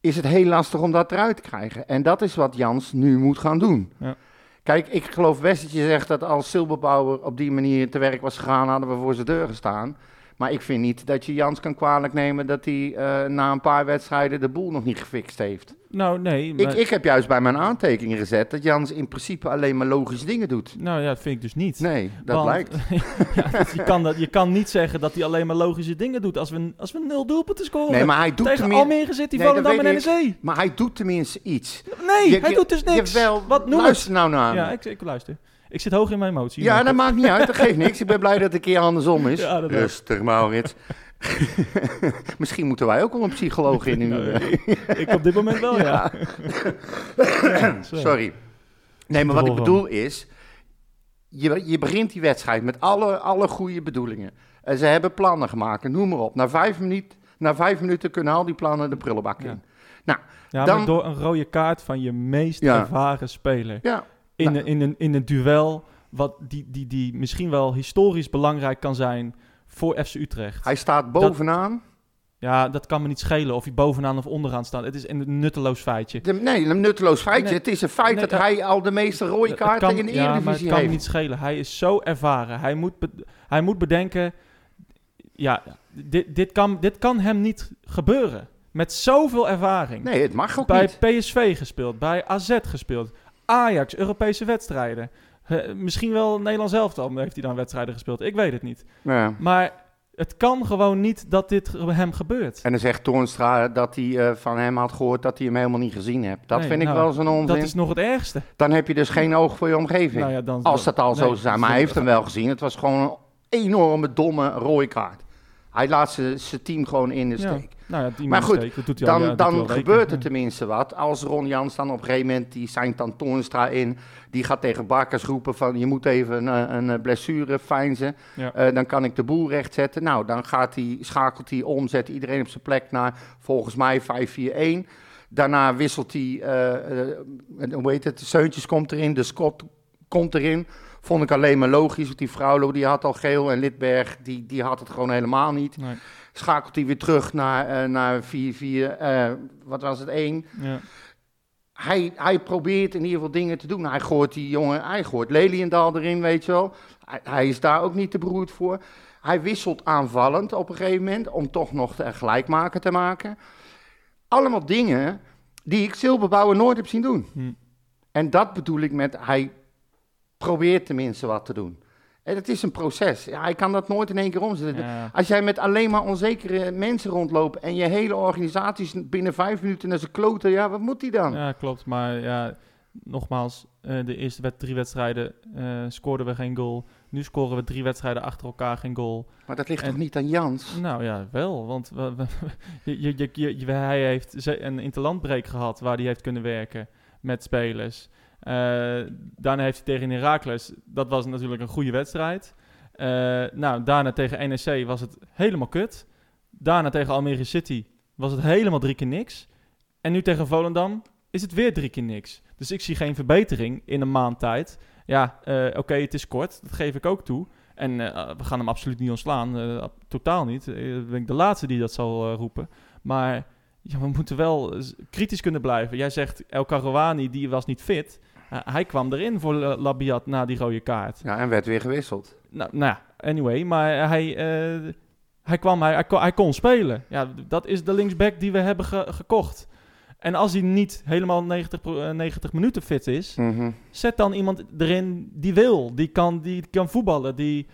is het heel lastig om dat eruit te krijgen. En dat is wat Jans nu moet gaan doen. Ja. Kijk, ik geloof best dat je zegt dat als Silberbouwer op die manier te werk was gegaan, hadden we voor zijn deur gestaan. Maar ik vind niet dat je Jans kan kwalijk nemen dat hij eh, na een paar wedstrijden de boel nog niet gefixt heeft. Nou, nee. Ik, maar- ik heb juist bij mijn aantekeningen gezet dat Jans in principe alleen maar logische dingen doet. Nou ja, dat vind ik dus niet. Nee, dat Want- lijkt. ja, dus je, kan dat, je kan niet zeggen dat hij alleen maar logische dingen doet als we, als we nul doelpunten scoren. Nee, maar hij doet Tegen tenminste. Almere zit hij Nee, dat Volendam en weet NEC. Maar hij doet tenminste iets. Nee, Je- hij je- doet dus niks. Jawel, Wat noem luister nou naar me. Ja, ik, ik luister. Ik zit hoog in mijn emotie. Ja, Maar- dat maakt niet uit. Dat geeft niks. Ik ben blij dat het een keer andersom is. Ja. Rustig, Maurits. Misschien moeten wij ook wel een psycholoog in nu. Nou, ik op dit moment wel, ja. Sorry. Nee, maar wat ik bedoel is... Je, je begint die wedstrijd met alle, alle goede bedoelingen. En ze hebben plannen gemaakt, noem maar op. Na vijf, minuut, na vijf minuten kunnen al die plannen de prullenbak Ja. in. Ja, Dan- maar door een rode kaart van je meest Ja. ervaren speler. Ja, In, Nou. een, in, een, in een duel wat die, die, die misschien wel historisch belangrijk kan zijn voor FC Utrecht. hij staat bovenaan. Ja, dat kan me niet schelen of hij bovenaan of onderaan staat. Het is een nutteloos feitje. De- nee, een nutteloos feitje. Nee. Het is een feit Nee, dat hij al de meeste rode kaarten kan- in de ja, maar het Eredivisie kan me heeft. niet schelen. Hij is zo ervaren. Hij moet, hij moet bedenken... Ja, dit, dit, kan, dit kan hem niet gebeuren. Met zoveel ervaring. Nee, het mag ook bij niet. PSV gespeeld, bij AZ gespeeld, Ajax, Europese wedstrijden. Misschien wel Nederlands elftal heeft hij dan wedstrijden gespeeld. Ik weet het niet. Ja. Maar het kan gewoon niet dat dit hem gebeurt. En dan zegt Toornstra dat hij eh, van hem had gehoord dat hij hem helemaal niet gezien hebt. Dat Nee, vind ik nou, wel zo'n onzin. Dat is nog het ergste. Dan heb je dus geen oog voor je omgeving. Nou ja, dan, Als dat al zo zou zijn. Maar hij dan- heeft hem wel gezien. Het was gewoon een enorme, domme rode kaart. Hij laat zijn team gewoon in de steek. Nou ja, die Maar goed, dat doet hij al- Dan, ja, dan gebeurt er tenminste wat. Als Ron Jans dan op een gegeven moment, die zijn dan Toornstra in. Die gaat tegen Barkers roepen van je moet even een, een blessure fijnsen. Ja. Eh, dan kan ik de boel rechtzetten. Nou, dan gaat hij, schakelt hij om, zet iedereen op zijn plek naar volgens mij 5-4-1. Daarna wisselt hij, eh, eh, hoe heet het, Seuntjes komt erin, de Scott komt erin. Vond ik alleen maar logisch, want die Vrouwlo die had al geel en Lidberg die, die had het gewoon helemaal niet. Nee. Schakelt hij weer terug naar, eh, naar 4-4, eh, wat was het, 1. Ja. Hij, hij probeert in ieder geval dingen te doen. Hij gooit die jongen, hij gooit Leliendal erin, weet je wel. Hij, hij is daar ook niet te beroerd voor. Hij wisselt aanvallend op een gegeven moment om toch nog de gelijkmaker te maken. Allemaal dingen die ik Silberbouwer nooit heb zien doen. Hm. En dat bedoel ik met hij probeert tenminste wat te doen. Het is een proces. Ja, hij kan dat nooit in één keer omzetten. Ja. Als jij met alleen maar onzekere mensen rondloopt en je hele organisatie is binnen vijf minuten naar zijn kloten, ja, wat moet hij dan? Ja, klopt. Maar ja, nogmaals, eh, de eerste wed- drie wedstrijden eh, scoorden we geen goal. Nu scoren we drie wedstrijden achter elkaar geen goal. Maar dat ligt En- toch niet aan Jans? Nou ja, wel. Want we, we- je, je, hij heeft ze- een interlandbreak gehad waar hij heeft kunnen werken met spelers. Daarna heeft hij tegen Heracles, dat was natuurlijk een goede wedstrijd. Eh, nou, daarna tegen NEC was het helemaal kut. Daarna tegen Almere City was het helemaal drie keer niks. En nu tegen Volendam is het weer drie keer niks. Dus ik zie geen verbetering in een maand tijd. Ja, eh, oké, het is kort, dat geef ik ook toe. En we gaan hem absoluut niet ontslaan, totaal niet. Ik ben de laatste die dat zal roepen. Maar ja, we moeten wel kritisch kunnen blijven. Jij zegt El Karouani, die was niet fit. Uh, hij kwam erin voor Labiat na die rode kaart. Ja, en werd weer gewisseld. Nou, nou anyway. Maar hij, uh, hij kwam, hij, hij, kon, hij, kon spelen. Ja, dat is de linksback die we hebben ge gekocht. En als hij niet helemaal 90, 90 minuten fit is, mm -hmm. zet dan iemand erin die wil. Die kan, die kan voetballen, die...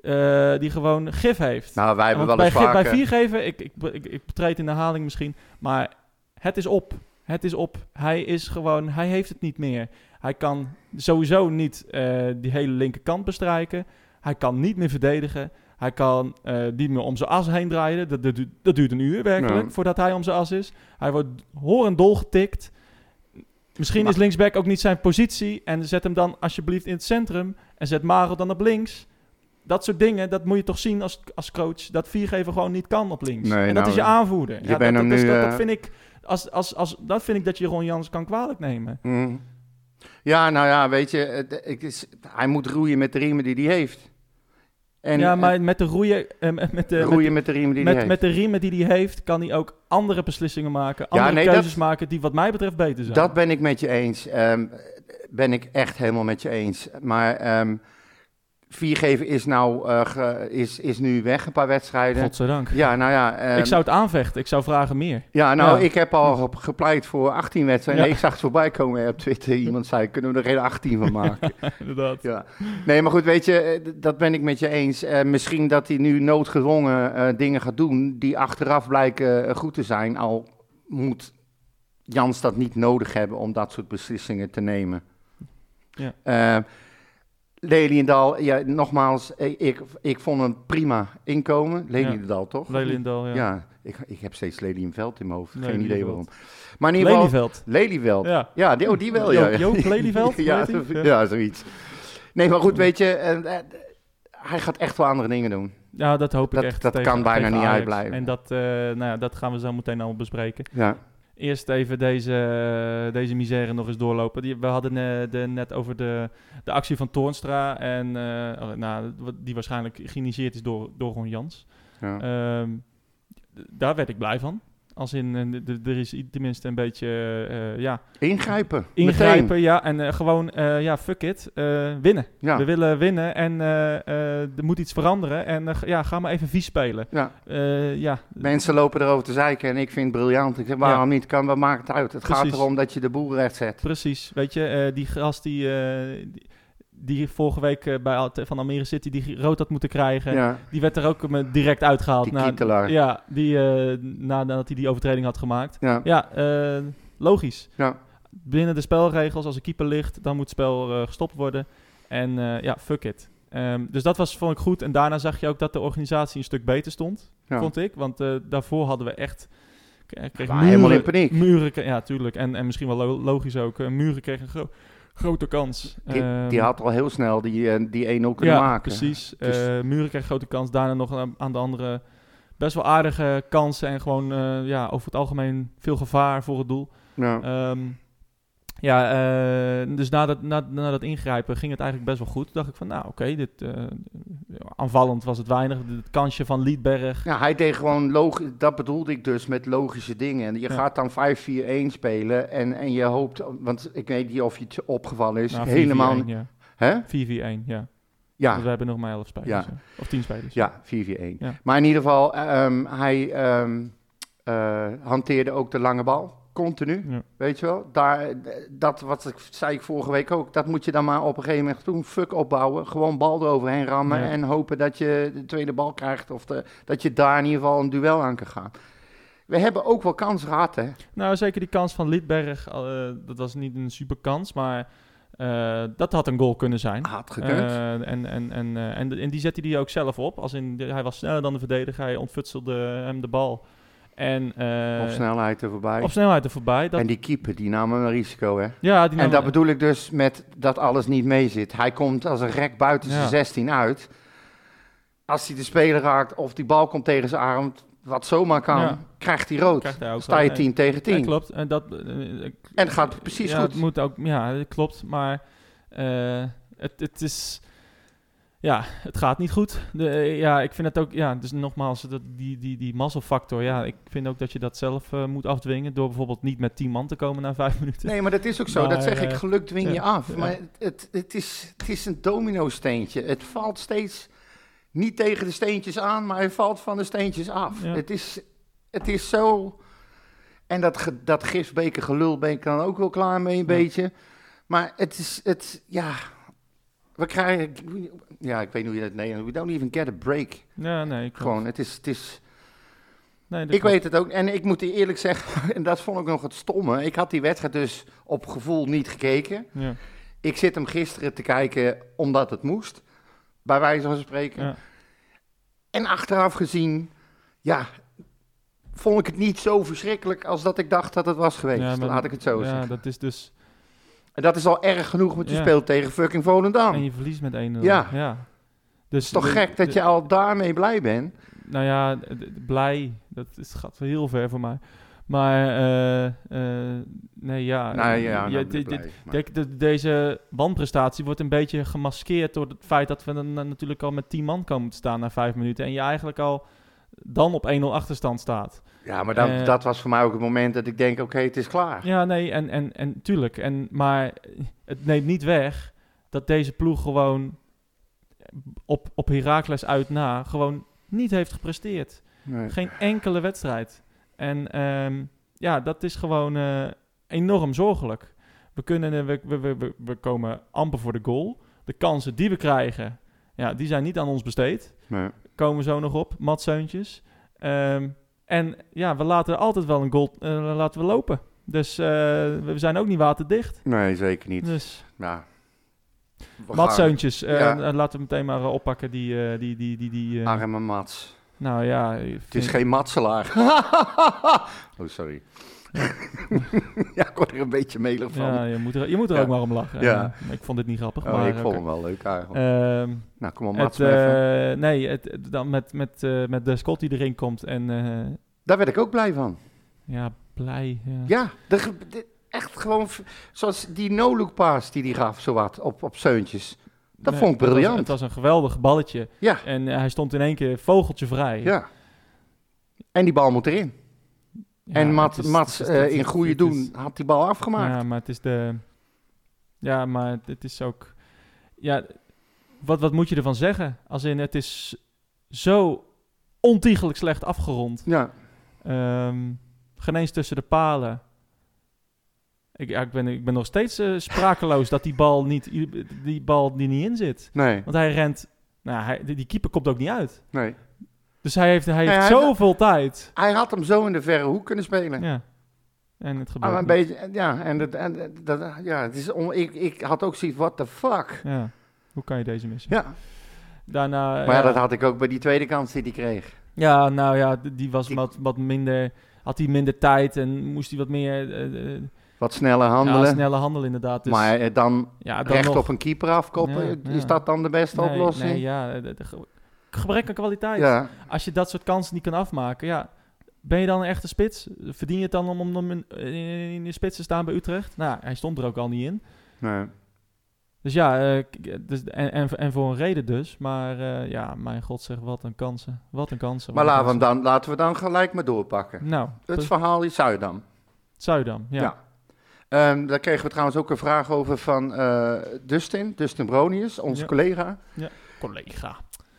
Uh, die gewoon gif heeft. Nou, wij hebben wel bij, eens vaker... bij vier geven, ik, ik, ik, ik betreed in de herhaling misschien, maar het is op. Het is op. Hij is gewoon, hij heeft het niet meer. Hij kan sowieso niet uh, die hele linkerkant bestrijken. Hij kan niet meer verdedigen. Hij kan uh, niet meer om zijn as heen draaien. Dat, dat, dat duurt een uur werkelijk ja. voordat hij om zijn as is. Hij wordt horend dolgetikt. Misschien maar... is linksback ook niet zijn positie. En zet hem dan alsjeblieft in het centrum. En zet Marel dan op links. Dat soort dingen, dat moet je toch zien als, als coach. Dat viergever gewoon niet kan op links. Nee, en dat nou, is je aanvoerder. Je ja, bent dat, dat, nu, dat, dat uh... vind ik... Als, als, als, dat vind ik dat je Ron Jans kan kwalijk nemen. Mm. Ja, nou ja, weet je, het, het is, hij moet roeien met de riemen die hij heeft. En, ja, maar met de roeien, met de, roeien met, de riemen die met, hij met de riemen die hij heeft, kan hij ook andere beslissingen maken, andere ja, nee, keuzes dat, maken die wat mij betreft beter zijn. Dat ben ik met je eens. Um, ben ik echt helemaal met je eens. Maar um, viergever is, nou, uh, ge, is, is nu weg, een paar wedstrijden. Godzijdank. Ja, nou ja. Um, ik zou het aanvechten. Ik zou vragen meer. Ja, nou, ja. ik heb al gepleit voor 18 wedstrijden. Ja. Nee, ik zag het voorbij komen op Twitter. Iemand zei, kunnen we er geen 18 van maken? Inderdaad. Ja. Nee, maar goed, weet je, dat ben ik met je eens. Uh, misschien dat hij nu noodgedwongen uh, dingen gaat doen die achteraf blijken goed te zijn. Al moet Jans dat niet nodig hebben om dat soort beslissingen te nemen. Ja. Leliendal, ja, nogmaals, ik, ik vond hem prima inkomen. Leliendal, ja. toch? Leliendal, ja. Ja, ik, ik heb steeds Lelienveld in mijn hoofd. Geen idee Lelieveld. waarom. Maar in ieder geval... Lelyveld. Lelyveld. Ja, ja die, oh, die wel, ja. Jo Joop Lelyveld? ja, ja, zoiets. Nee, maar goed, weet je, uh, uh, hij gaat echt wel andere dingen doen. Ja, dat hoop ik dat, echt. Dat tegen, kan bijna niet uitblijven. En dat, uh, nou ja, dat gaan we zo meteen allemaal bespreken. Ja. Eerst even deze, deze misère nog eens doorlopen. Die, we hadden uh, de, net over de, de actie van Toornstra. En uh, nou, die waarschijnlijk geïnitieerd is door, door Ron Jans. Ja. Um, daar werd ik blij van. Als in, er is tenminste een beetje, uh, ja... Ingrijpen. Ingrijpen, meteen. ja. En uh, gewoon, uh, ja, fuck it. winnen. Ja. We willen winnen en er moet iets veranderen. En ja, ga maar even vies spelen. Ja. ja. Mensen lopen erover te zeiken en ik vind het briljant. Ik zeg, waarom ja. niet? Kan, wat maakt het uit? Het Precies. gaat erom dat je de boel recht zet. Precies. Weet je, die gast die... die die vorige week uh, bij van Almere City die rood had moeten krijgen. Ja. Die werd er ook uh, direct uitgehaald. Die na, kietelaar. Ja, die, uh, nadat hij die overtreding had gemaakt. Ja, ja logisch. Ja. Binnen de spelregels, als een keeper ligt, dan moet het spel gestopt worden. En ja, fuck it. Um, dus dat was, vond ik goed. En daarna zag je ook dat de organisatie een stuk beter stond, ja. vond ik. Want daarvoor hadden we echt... Kreeg muren, helemaal in paniek. Muren, ja, tuurlijk. En, en misschien wel lo logisch ook. muren kregen groot grote kans. Die, die, had al heel snel die, die 1-0 kunnen ja, maken. precies. Dus uh, Muren kreeg grote kans. Daarna nog aan de andere best wel aardige kansen. En gewoon uh, ja, over het algemeen veel gevaar voor het doel. Ja, um, ja dus na dat, na, na dat ingrijpen ging het eigenlijk best wel goed. Toen dacht ik van, nou oké, okay, dit aanvallend was het weinig. Het kansje van Liedberg. Ja, hij deed gewoon logisch. Dat bedoelde ik dus met logische dingen. En je Ja. gaat dan 5-4-1 spelen en, en je hoopt, want ik weet niet of je het opgevallen is, Nou, 4-4-1, helemaal. Ja. Hè? 4-4-1, ja. Ja, Want we hebben nog maar 11 spelers. Ja. Of 10 spelers. ja 4-4-1. Ja. Maar in ieder geval, ehm, hij ehm, eh, hanteerde ook de lange bal. Continu, Ja. weet je wel. Daar, dat wat ik zei ik vorige week ook, dat moet je dan maar op een gegeven moment doen. Fuck opbouwen, gewoon bal eroverheen rammen Ja. en hopen dat je de tweede bal krijgt of de, dat je daar in ieder geval een duel aan kan gaan. We hebben ook wel kans gehad, hè? Nou, zeker die kans van Liedberg. eh, dat was niet een super kans, maar eh, dat had een goal kunnen zijn. Had gekund. Eh, en, en, en, eh, en, en die zette hij ook zelf op. Als in, hij was sneller dan de verdediger, hij ontfutselde hem de bal. En eh, op snelheid er voorbij. op snelheid er voorbij. Dat, En die keeper, die nam een risico, hè? ja, die En nam- dat bedoel ik dus met dat alles niet mee zit. Hij komt als een rek buiten zijn Ja. 16 uit. Als hij de speler raakt of die bal komt tegen zijn arm, wat zomaar kan, Ja. krijgt hij rood. Krijgt hij ook Sta je rood. 10 tegen Ja, 10. klopt. En dat, eh, en het gaat precies ja, goed. Het moet ook, ja, dat klopt. Maar eh, het, het is. Ja, het gaat niet goed. De, eh, ja, ik vind het ook. Ja, dus nogmaals, dat, die, die, die mazzelfactor. Ja, ik vind ook dat je dat zelf eh, moet afdwingen. Door bijvoorbeeld niet met 10 man te komen na vijf minuten. Nee, maar dat is ook zo. Maar, dat zeg ik, eh, geluk dwing je af. ja. Maar het, het, is, het is een domino-steentje. Het valt steeds niet tegen de steentjes aan, maar hij valt van de steentjes af. Ja. Het, is, het is zo... En dat, ge- dat gifbeker gelul ben ik dan ook wel klaar mee een beetje. Maar het is... Het, ja, we krijgen... Ja, ik weet niet hoe je dat... Nee, we don't even get a break. Ja, nee. klopt. Gewoon, het is... Het is Nee, ik klopt. weet het ook. En ik moet eerlijk zeggen, en dat vond ik nog het stomme. Ik had die wedstrijd dus op gevoel niet gekeken. Ja, Ik zit hem gisteren te kijken omdat het moest. Bij wijze van spreken. ja. En achteraf gezien, ja, vond ik het niet zo verschrikkelijk als dat ik dacht dat het was geweest. Ja, maar- Laat ik het zo ja, zeggen. dat is dus. En dat is al erg genoeg, want je Ja. speelt tegen fucking Volendam. En je verliest met 1-0. Ja. ja. Dus Het is toch de- gek dat de- je al daarmee blij bent? Nou ja, blij. Dat is, gaat wel heel ver voor mij. Maar, eh, eh, nee, ja. nou ja, je- nou, dit- blij, dit- maar- Kijk, de- deze wanprestatie wordt een beetje gemaskeerd door het feit dat we dan eh, natuurlijk al met 10 man komen te staan na 5 minuten. En je eigenlijk al dan op 1-0 achterstand staat. Ja, maar dat, Eh, dat was voor mij ook het moment dat ik denk, oké, het is klaar. Ja, nee, en, en, en tuurlijk. En, maar het neemt niet weg dat deze ploeg gewoon op, op Heracles uit na gewoon niet heeft gepresteerd. Nee. Geen enkele wedstrijd. En ehm, ja, dat is gewoon eh, enorm zorgelijk. We, kunnen, we, we, we, we- komen amper voor de goal. De kansen die we krijgen, ja, die zijn niet aan ons besteed. Nee. Komen we zo nog op, matseuntjes. Ehm, en ja, we laten altijd wel een goal eh, laten we lopen. Dus eh, we zijn ook niet waterdicht. nee, zeker niet. Dus Ja. Gaan- matseuntjes, eh, Ja. laten we meteen maar oppakken. Die, die, die, die, die Arme Mats. nou ja, Het is geen matselaar. oh, sorry. ja, ik word er een beetje melig van. Ja, je moet er, je moet er ook maar om lachen. Ja. Ik vond dit niet grappig. oh, maar, ik vond hem wel leuk eigenlijk. Ehm, nou, kom op, eh, nee, het, dan met, met, eh, met de Scott die erin komt en eh, Daar werd ik ook blij van. ja, blij. Ja. Ja, de, ge- de- echt gewoon... Zoals die no-look pass die hij gaf, zowat, op, op Seuntjes. Dat Nee, vond ik het was- briljant. Het was, een geweldig balletje. Ja, En hij stond in één keer vogeltje vrij. ja. En die bal moet erin. Ja, en Mats, het is- Mats het is- eh, in goede doen had die bal afgemaakt. Ja, maar het is de... Ja, maar het is ook... Ja, wat, wat moet je ervan zeggen? Als in, het is zo ontiegelijk slecht afgerond. Ja, geen eens tussen de palen. Ik, ja, ik, ben, ik ben nog steeds eh, sprakeloos dat die bal, niet, die bal die niet in zit. nee, Want hij rent... Nou, hij, die keeper komt ook niet uit. nee. Dus hij heeft, hij heeft hij- zoveel tijd. Hij had hem zo in de verre hoek kunnen spelen. Ja. En het Ah, gebeurt maar een niet. beetje, ja, en, dat, en dat, ja, het is on, ik, ik had ook zoiets, what the fuck? Ja. Hoe kan je deze missen? Ja, Daarna... maar ja, dat had ik ook bij die tweede kans die hij kreeg. Ja, nou ja, die was Die- wat, wat minder... Had hij minder tijd en moest hij wat meer... eh, eh, Wat sneller handelen, Ja, snelle handel inderdaad. Dus, maar eh, dan ja, dan recht nog, op een keeper afkoppen, Ja, is dat dan de beste nee, oplossing? Nee, ja, gebrek aan kwaliteit. ja, Als je dat soort kansen niet kan afmaken, ja... Ben je dan een echte spits? Verdien je het dan om, om, om in, in de spits te staan bij Utrecht? Nou, hij stond er ook al niet in. nee. Dus ja, eh, k- dus, en, en, en voor een reden dus. Maar eh, ja, mijn god zeg, wat een kansen. Wat een kansen. Maar laten we, dan, laten we dan gelijk maar doorpakken. Nou, Het verhaal is Zuidam. Zuidam, ja. Ja. Ehm, daar kregen we trouwens ook een vraag over van eh, Dustin, Dustin Bronius, onze Ja. collega. Collega.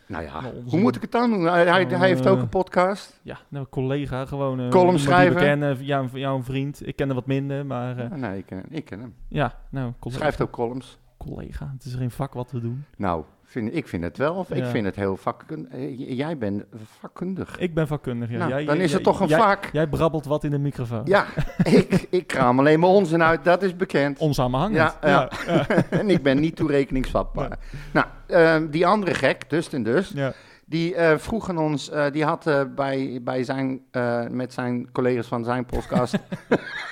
Nou ja, Nou, onze- hoe moet ik het dan doen? Hij, hij, hij heeft ook Eh, een podcast. Ja, nou, collega, gewoon... eh, Column schrijven. kennen, jou, jou een vriend. Ik ken er wat minder, maar eh, Ah, nee, ik ken, ik ken hem. ja, nou, collega. Schrijft ook columns. Collega, het is geen vak wat we doen. Nou, vind, ik vind het wel. Of ik vind het heel vakkundig. Jij bent vakkundig. Ik ben vakkundig, ja. Nou, Jij- dan jij- is het toch een jij- vak. Jij brabbelt wat in de microfoon. Ja, ik, ik kraam alleen maar onzin uit, dat is bekend. Onsamenhangend. Ja, ja. en ik ben niet toerekeningsvatbaar. Nou, ehm, die andere gek, dus, ja. Die eh, vroegen ons, eh, die had eh, bij, bij zijn, met zijn collega's van zijn podcast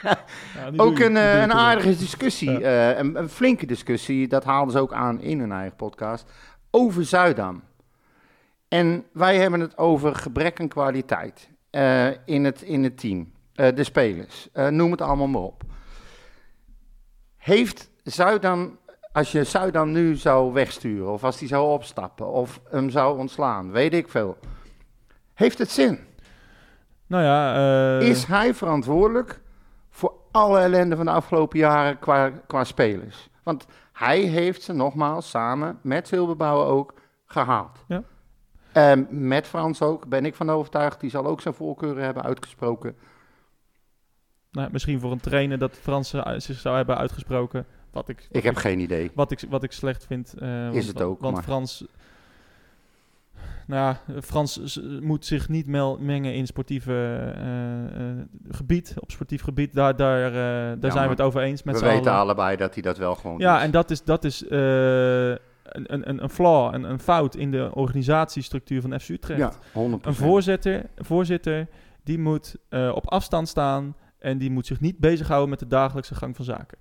Ja, ook een, een aardige discussie, Ja. een, een flinke discussie, dat haalden ze ook aan in hun eigen podcast, over Zuidam. En wij hebben het over gebrek aan kwaliteit in, het, in het team, de spelers, noem het allemaal maar op. Heeft Zuidam, als je Zuidam nu zou wegsturen, of als die zou opstappen, of hem zou ontslaan, weet ik veel, heeft het zin? Nou ja, eh, Is hij verantwoordelijk voor alle ellende van de afgelopen jaren qua, qua spelers? Want hij heeft ze nogmaals samen met Silberbouwer ook gehaald. Ja. Met Frans ook, ben ik van overtuigd. Die zal ook zijn voorkeuren hebben uitgesproken. nou, misschien voor een trainer dat Frans eh, zich zou hebben uitgesproken. Wat ik, Ik heb geen idee. wat ik, wat ik slecht vind. eh, want, het ook, Want maar- Frans... Nou ja, Frans moet zich niet mengen in sportieve eh, eh, gebied, op sportief gebied. Daar, daar, daar zijn we het over eens met We weten allen. allebei dat hij dat wel gewoon Ja, doet. en dat is, dat is een, een, een flaw, een, een fout in de organisatiestructuur van FC Utrecht. Ja, 100%. Een voorzitter, voorzitter die moet op afstand staan en die moet zich niet bezighouden met de dagelijkse gang van zaken.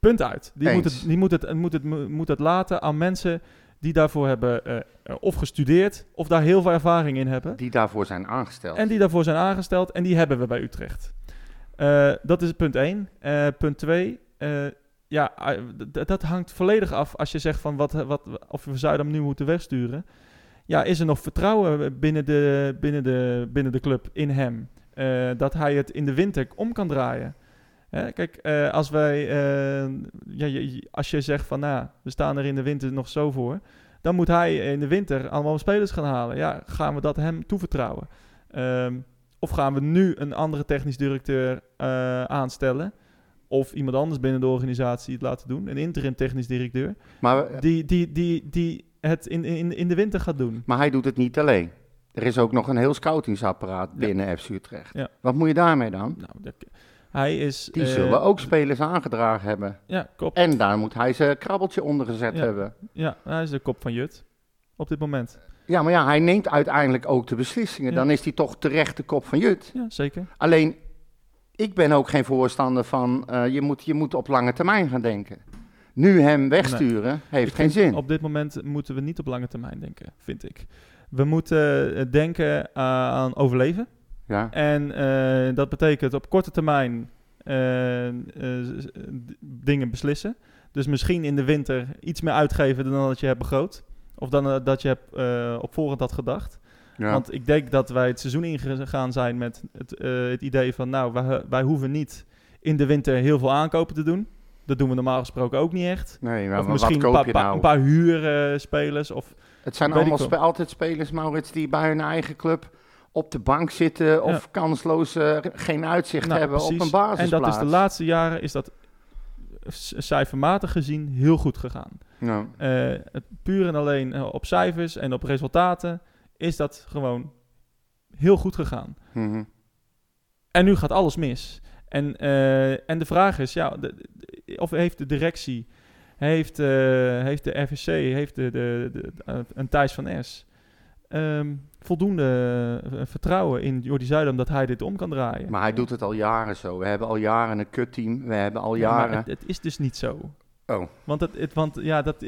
Punt uit. Die, moet het, die moet, het, moet, het, moet het laten aan mensen die daarvoor hebben eh, eh, of gestudeerd of daar heel veel ervaring in hebben. Die daarvoor zijn aangesteld. En die daarvoor zijn aangesteld en die hebben we bij Utrecht. Eh, dat is punt 1. punt 2. ja, dat hangt volledig af als je zegt van wat, wat, of we Zuidam nu moeten wegsturen. Ja, is er nog vertrouwen binnen de, binnen de, binnen de club in hem? Dat hij het in de winter om kan draaien. Hè, kijk, eh, als wij, eh, ja, je- als je zegt van, nou, we staan er in de winter nog zo voor, dan moet hij in de winter allemaal spelers gaan halen. Ja, gaan we dat hem toevertrouwen? Ehm, of gaan we nu een andere technisch directeur eh, aanstellen? Of iemand anders binnen de organisatie het laten doen, een interim technisch directeur, maar, die, die, die, die het in, in, in de winter gaat doen. maar hij doet het niet alleen. Er is ook nog een heel scoutingsapparaat binnen FC Utrecht. Ja. Wat moet je daarmee dan? Nou, dat- hij is... Die eh, zullen ook spelers aangedragen hebben. Ja, kop. En daar moet hij zijn krabbeltje onder gezet Ja. hebben. Ja, hij is de kop van Jut op dit moment. Ja, maar ja, hij neemt uiteindelijk ook de beslissingen. Ja. Dan is hij toch terecht de kop van Jut. Ja, zeker. Alleen, ik ben ook geen voorstander van... eh, je, moet, je moet op lange termijn gaan denken. Nu hem wegsturen, heeft Ik geen zin. Op dit moment moeten we niet op lange termijn denken, vind ik. We moeten eh, denken aan overleven. Ja. En eh, dat betekent op korte termijn eh, eh, dingen beslissen. Dus misschien in de winter iets meer uitgeven dan dat je hebt begroot. Of dan dat je hebt, op voorhand had gedacht. Ja. Want ik denk dat wij het seizoen ingegaan zijn met het, het idee van... nou, wij, wij hoeven niet in de winter heel veel aankopen te doen. Dat doen we normaal gesproken ook niet echt. nee, maar of wat misschien koop je pa- nou? een paar huurspelers. of Het zijn allemaal spe- altijd spelers, Maurits, die bij hun eigen club op de bank zitten... of kansloos eh, geen uitzicht Nou, hebben op een basisplaats. En dat is de laatste jaren is dat cijfermatig gezien heel goed gegaan. Ja. Eh, het puur en alleen eh, op cijfers en op resultaten is dat gewoon heel goed gegaan. Mhm. En nu gaat alles mis. En, en de vraag is, ja, de- de- of heeft de directie, heeft, heeft de RVC, heeft de, de, de, een Thijs van S... voldoende eh, vertrouwen in Jordi Zuidam dat hij dit om kan draaien. Maar hij doet het al jaren zo. We hebben al jaren een kutteam. We hebben al Ja, jaren... het, het is dus niet zo. Oh. Want, het, het, want ja, dat,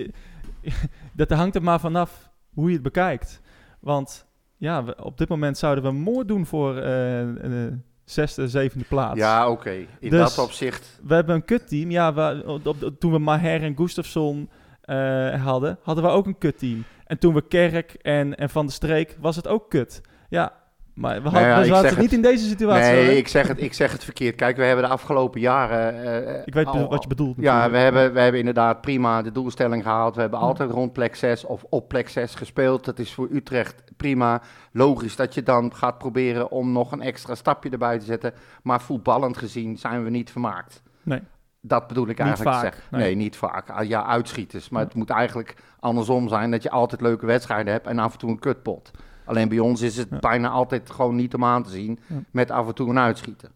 dat hangt er maar vanaf hoe je het bekijkt. Want ja, we- op dit moment zouden we moord doen voor eh, een zesde, zevende plaats. Ja, oké. In Dus- dat opzicht... We hebben een kutteam. Ja, we, op, op- toen we Maher en Gustafsson eh, hadden, hadden we ook een kutteam. En toen we Kerk en, en Van de Streek, was het ook kut. Ja, maar we, Nou hadden, ja, we ik zaten zeg niet het- in deze situatie. hoor? Nee, ik zeg, het, ik zeg het verkeerd. Kijk, we hebben de afgelopen jaren... eh, ik weet al- wat je bedoelt. Ja, we hebben, we hebben inderdaad prima de doelstelling gehaald. We hebben altijd rond plek 6 of op plek 6 gespeeld. Dat is voor Utrecht prima. Logisch dat je dan gaat proberen om nog een extra stapje erbij te zetten. Maar voetballend gezien zijn we niet vermaakt. Nee. Dat bedoel ik Niet eigenlijk vaak, te zeggen. nee. Nee. niet vaak. Ah, Ja, uitschieters. Maar het moet eigenlijk andersom zijn dat je altijd leuke wedstrijden hebt en af en toe een kutpot. Alleen bij ons is het Ja. bijna altijd gewoon niet om aan te zien Ja. met af en toe een uitschieter.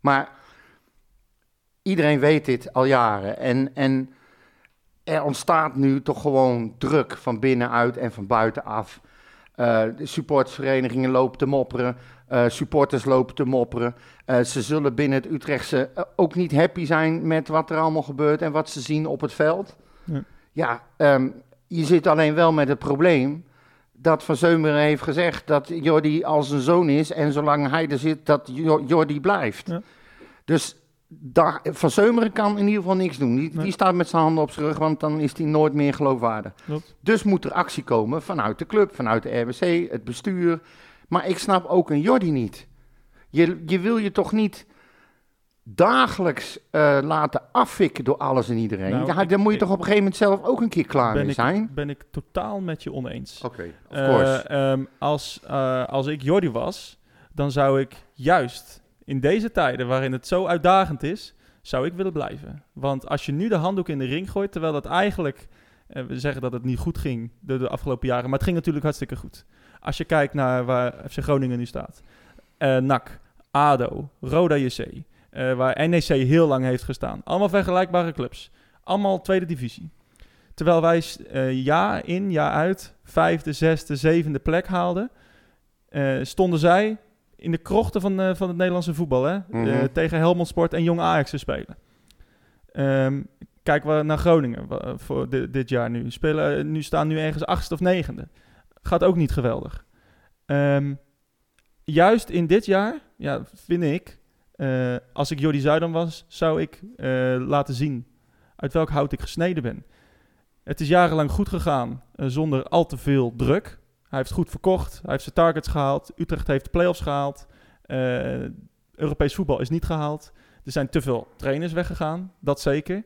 Maar iedereen weet dit al jaren. En, en er ontstaat nu toch gewoon druk van binnenuit en van buitenaf. Eh, de supportersverenigingen lopen te mopperen. Eh, supporters lopen te mopperen. Eh, ze zullen binnen het Utrechtse eh, ook niet happy zijn met wat er allemaal gebeurt en wat ze zien op het veld. Ja. Ja, ehm, je zit alleen wel met het probleem dat Van Zeumeren heeft gezegd dat Jordi als een zoon is en zolang hij er zit, dat Jo- Jordi blijft. Ja. Dus daar, Van Zeumeren kan in ieder geval niks doen. Die, Nee. die staat met zijn handen op zijn rug, want dan is hij nooit meer geloofwaardig. Dus moet er actie komen vanuit de club, vanuit de RBC, het bestuur. Maar ik snap ook een Jordi niet. Je, je wil je toch niet dagelijks eh, laten afvikken door alles en iedereen. Nou, ja, ik- daar moet je ik- toch op een gegeven moment zelf ook een keer klaar mee ik, zijn. ben ik totaal met je oneens. Oké, of Eh, ehm, als, eh, als ik Jordi was, dan zou ik juist in deze tijden waarin het zo uitdagend is, zou ik willen blijven. Want als je nu de handdoek in de ring gooit, terwijl dat eigenlijk, we zeggen dat het niet goed ging de, de afgelopen jaren, maar het ging natuurlijk hartstikke goed. Als je kijkt naar waar FC Groningen nu staat, eh NAC, ADO, Roda JC, eh, waar NEC heel lang heeft gestaan. Allemaal vergelijkbare clubs. Allemaal tweede divisie. Terwijl wij eh, jaar in, jaar uit, vijfde, zesde, zevende plek haalden, stonden zij in de krochten van, van het Nederlandse voetbal. Hè? Mhm. Tegen Helmond Sport en Jong Ajax te spelen. Ehm, kijk we naar Groningen voor di- dit jaar nu. Spelen, nu staan nu ergens achtste of negende. Gaat ook niet geweldig. Ehm, juist in dit jaar, ja, vind ik, eh, als ik Jordi Zuidam was, zou ik eh, laten zien uit welk hout ik gesneden ben. Het is jarenlang goed gegaan eh, zonder al te veel druk. Hij heeft goed verkocht, hij heeft zijn targets gehaald. Utrecht heeft de play-offs gehaald. Eh, Europees voetbal is niet gehaald. Er zijn te veel trainers weggegaan, dat zeker.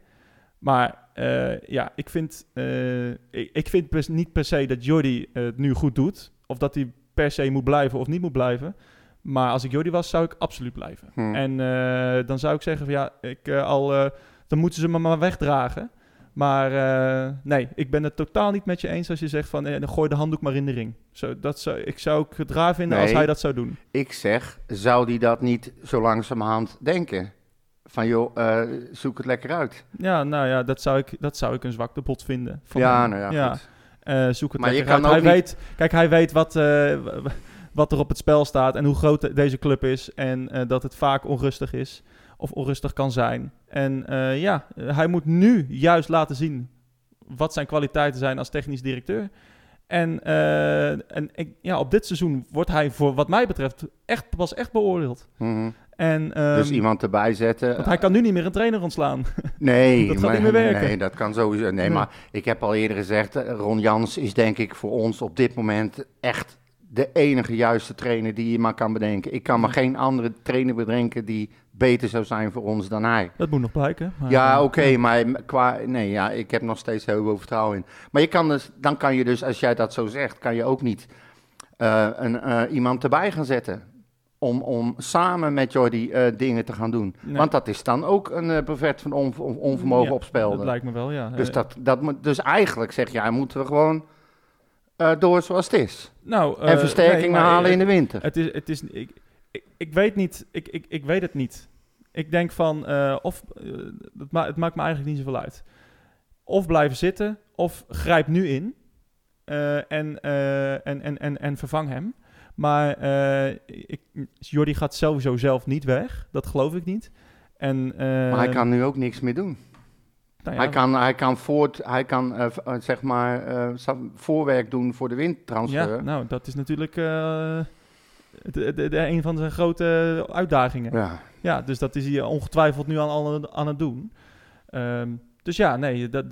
Maar eh, ja, ik vind, eh, ik, ik vind niet per se dat Jordi het nu goed doet. Of dat hij per se moet blijven of niet moet blijven. Maar als ik Jordi was, zou ik absoluut blijven. Hm. En eh, dan zou ik zeggen van ja, ik, al, dan moeten ze me maar wegdragen. Maar nee, ik ben het totaal niet met je eens als je zegt van eh, dan gooi de handdoek maar in de ring. Zo, dat zou, ik zou ook het raar vinden als hij dat zou doen. Ik zeg, zou die dat niet zo langzamerhand denken? Van joh, eh, zoek het lekker uit. Ja, nou ja, dat zou ik, dat zou ik een zwakte bot vinden. van ja, hem. nou ja, goed. Eh, zoek het Maar je lekker kan uit. ook Hij niet- weet, kijk, hij weet wat, eh, wat er op het spel staat en hoe groot de- deze club is. En dat het vaak onrustig is of onrustig kan zijn. En ja, hij moet nu juist laten zien wat zijn kwaliteiten zijn als technisch directeur. En, en ik, ja, op dit seizoen wordt hij voor wat mij betreft echt, pas echt beoordeeld. Mhm. En, dus ehm, iemand erbij zetten. Want hij kan nu niet meer een trainer ontslaan. Nee, Dat gaat maar- niet meer werken. Nee, dat kan sowieso. Nee, Nee. maar ik heb al eerder gezegd, eh, Ron Jans is denk ik voor ons op dit moment echt de enige juiste trainer die je maar kan bedenken. Ik kan me geen andere trainer bedenken die beter zou zijn voor ons dan hij. Dat moet nog blijken. maar, Ja, eh, oké, maar qua, nee, ja, ik heb nog steeds heel veel vertrouwen in. Maar je kan dus, dan kan je dus, als jij dat zo zegt, kan je ook niet eh, een, iemand erbij gaan zetten. Om, om samen met Jordi eh, dingen te gaan doen. Nee. Want dat is dan ook een uh, van on, on- onvermogen ja, op. Dat lijkt me wel, ja. Dus, dat, dat dus eigenlijk zeg jij, moeten we gewoon eh, door zoals het is. nou, en versterking nee, maar halen in de winter. Het is, het is, ik, ik, ik weet niet, ik, ik, ik weet het niet. Ik denk van, of, het, ma het maakt me eigenlijk niet zoveel uit. Of blijven zitten, of grijp nu in en, en, en, en, en vervang hem. Maar eh ik, Jordi gaat sowieso zelf niet weg, dat geloof ik niet. En, eh, maar hij kan nu ook niks meer doen. nou ja, Hij kan, hij kan, voort, hij kan eh, zeg maar, voorwerk doen voor de windtransfer. Ja, nou, dat is natuurlijk de, de, de- een van zijn grote uitdagingen. Ja. Ja, dus dat is hij ongetwijfeld nu aan, aan, het doen. Ehm, dus ja, nee. Dat,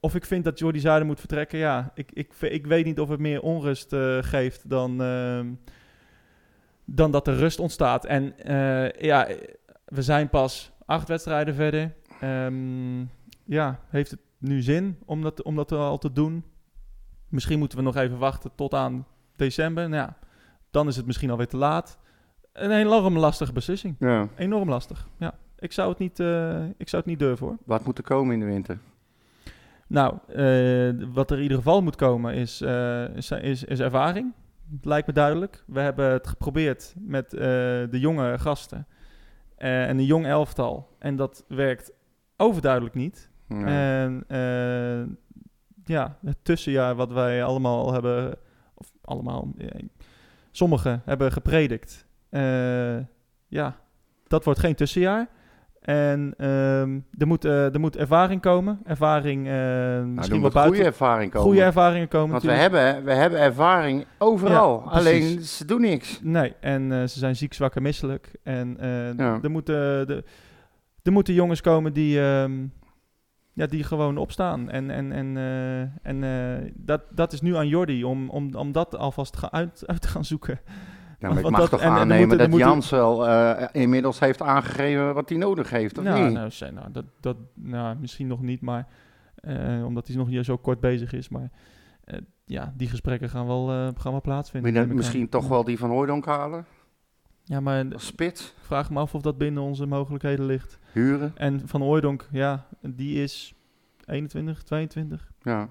of ik vind dat Jordi Zuiden moet vertrekken, ja. Ik, ik, ik weet niet of het meer onrust eh, geeft dan, ehm, dan dat er rust ontstaat. En eh, ja, we zijn pas acht wedstrijden verder. Ehm, ja, heeft het nu zin om dat, om dat al te doen? Misschien moeten we nog even wachten tot aan december. Nou ja, dan is het misschien alweer te laat. Een enorm lastige beslissing. ja. Enorm lastig. Ja, ik zou het niet, eh, ik zou het niet durven hoor. Wat moet er komen in de winter? Nou, eh, wat er in ieder geval moet komen is, eh, is, is, is ervaring. Lijkt me duidelijk. We hebben het geprobeerd met eh, de jonge gasten en een jong elftal. En dat werkt overduidelijk niet. Ja. En ja, het tussenjaar wat wij allemaal hebben of allemaal, sommigen hebben gepredikt. ja, dat wordt geen tussenjaar. En ehm, er, moet, eh, er moet ervaring komen. Ervaring, Nou, misschien wel goede ervaring komen. Goede ervaringen komen Want we hebben, we hebben ervaring overal. Ja, Alleen ze doen niks. Nee, en eh, ze zijn ziek, zwak en misselijk. En Ja. er, moeten, de, er moeten jongens komen die, ehm, ja, die gewoon opstaan. En, en, en, en dat, dat is nu aan Jordi om, om, om dat alvast uit, uit te gaan zoeken. Ja, maar ik mag dat- toch en- en aannemen dat moeten- Jans wel eh, inmiddels heeft aangegeven wat hij nodig heeft, of nou, niet? nou, nou, dat, dat, nou, misschien nog niet, maar eh, omdat hij nog niet zo kort bezig is. Maar eh, ja, die gesprekken gaan wel, gaan wel plaatsvinden. Wil je neem ik aan. misschien toch wel die van Hooydonk halen? Ja, maar ik vraag me af of dat binnen onze mogelijkheden ligt. Huren? En Van Hooijdonk, ja, die is 21, 22. Ja.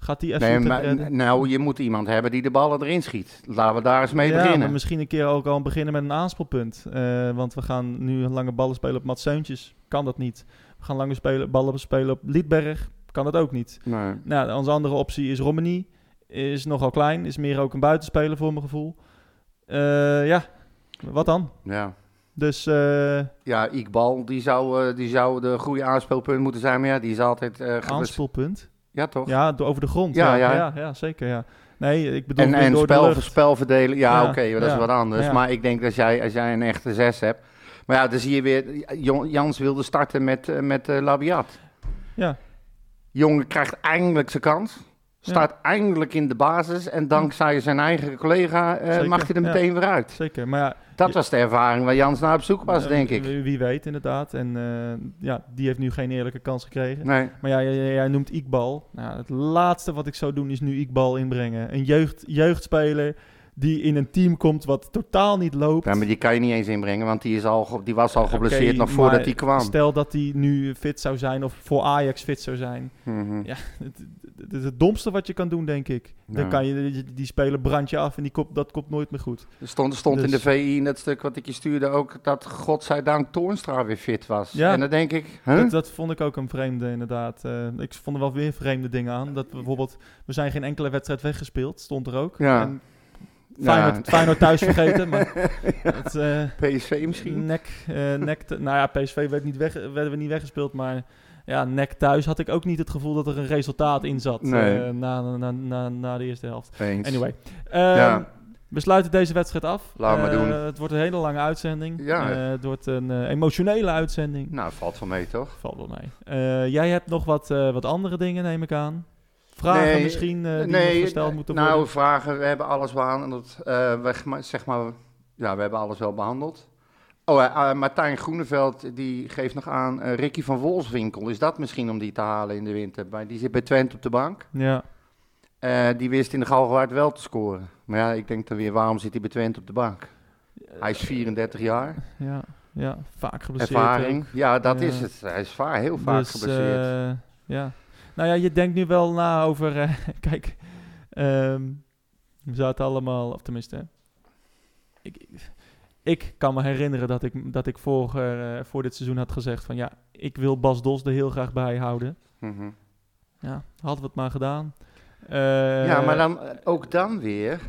Gaat die FC Nee, maar, nou, je moet iemand hebben die de ballen erin schiet. Laten we daar eens mee ja, beginnen. maar misschien een keer ook al beginnen met een aanspeelpunt. Eh, want we gaan nu lange ballen spelen op Mats Seuntjes. Kan dat niet. We gaan lange spelen, ballen spelen op Liedberg. Kan dat ook niet. Nee. Nou, onze andere optie is Romani. Is nogal klein. Is meer ook een buitenspeler voor mijn gevoel. Eh, ja, wat dan? Ja. Dus eh Ja, Iqbal, die zou, die zou de goede aanspeelpunt moeten zijn. Maar ja, die is altijd... geblesseerd. aanspeelpunt. Ja, toch? Ja, over de grond. Ja, Ja, ja. zeker. Ja. Nee, ik bedoel En, en door de spel, verdelen, ja, oké, dat is wat anders. Maar ik denk dat jij, als jij een echte zes hebt... Maar ja, dan zie je weer... Jans wilde starten met, eh, met eh, Labiat. Ja. Jongen krijgt eindelijk zijn kans. Staat eindelijk in de basis. En dankzij zijn eigen collega eh, mag hij er ja. meteen weer uit. Zeker, maar ja, Dat was de ervaring waar Jans naar op zoek was, denk ik. Wie, weet inderdaad. En eh, ja, die heeft nu geen eerlijke kans gekregen. Nee. Maar ja, jij, noemt Iqbal. Nou, het laatste wat ik zou doen is nu Iqbal inbrengen. Een jeugd, jeugdspeler die in een team komt wat totaal niet loopt. Ja, maar die kan je niet eens inbrengen, want die, is al, die was al geblesseerd nog voordat hij kwam. Stel dat hij nu fit zou zijn of voor Ajax fit zou zijn. Mhm. Ja, het, het is het domste wat je kan doen, denk ik. Dan kan je die, die speler brand je af en die komt, dat komt nooit meer goed. Er stond, er stond in de Dus- VI in dat stuk wat ik je stuurde ook dat godzijdank Toornstra weer fit was. Ja. En dan denk ik, huh? Dat, dat vond ik ook een vreemde, inderdaad. Eh, ik vond er wel weer vreemde dingen aan. Dat we bijvoorbeeld, we zijn geen enkele wedstrijd weggespeeld, stond er ook. Ja. En Feyenoord, Ja. Feyenoord thuis vergeten, maar het, eh, PSV misschien? nek, eh, nek te- nou ja, PSV werd niet weg, werden we niet weggespeeld, maar ja, nek thuis had ik ook niet het gevoel dat er een resultaat in zat Nee. eh, na, na, na, na de eerste helft. Eens. Anyway, ehm, Ja. we sluiten deze wedstrijd af. Laten we Eh, doen. Het wordt een hele lange uitzending. Ja. Eh, het wordt een emotionele uitzending. Nou, valt wel mee toch? Valt wel mee. Jij hebt nog wat, wat andere dingen, neem ik aan. Vragen Nee, misschien die gesteld moeten nou, worden. vragen, we hebben alles behandeld. Eh, we, maar- zeg maar, ja, we hebben alles wel behandeld. Oh, eh, eh, Martijn Groeneveld die geeft nog aan, eh, Ricky van Wolfswinkel, is dat misschien om die te halen in de winter? Die zit bij Twente op de bank. Ja, die wist in de Galgenwaard wel te scoren. Maar ja, ik denk dan weer, waarom zit hij bij Twente op de bank? Hij is 34 jaar, ja, ja, vaak geblesseerd. ervaring. ook. Ja, dat is het. Hij is vaak, heel vaak Dus, geblesseerd. ja. Nou ja, je denkt nu wel na over... kijk, ehm, we zaten allemaal... Of tenminste... Ik, ik kan me herinneren dat ik, dat ik voor, eh, voor dit seizoen had gezegd van... Ja, ik wil Bas Dos er heel graag bij houden. Mhm. Ja, hadden we het maar gedaan. Eh, Ja, maar dan, ook dan weer.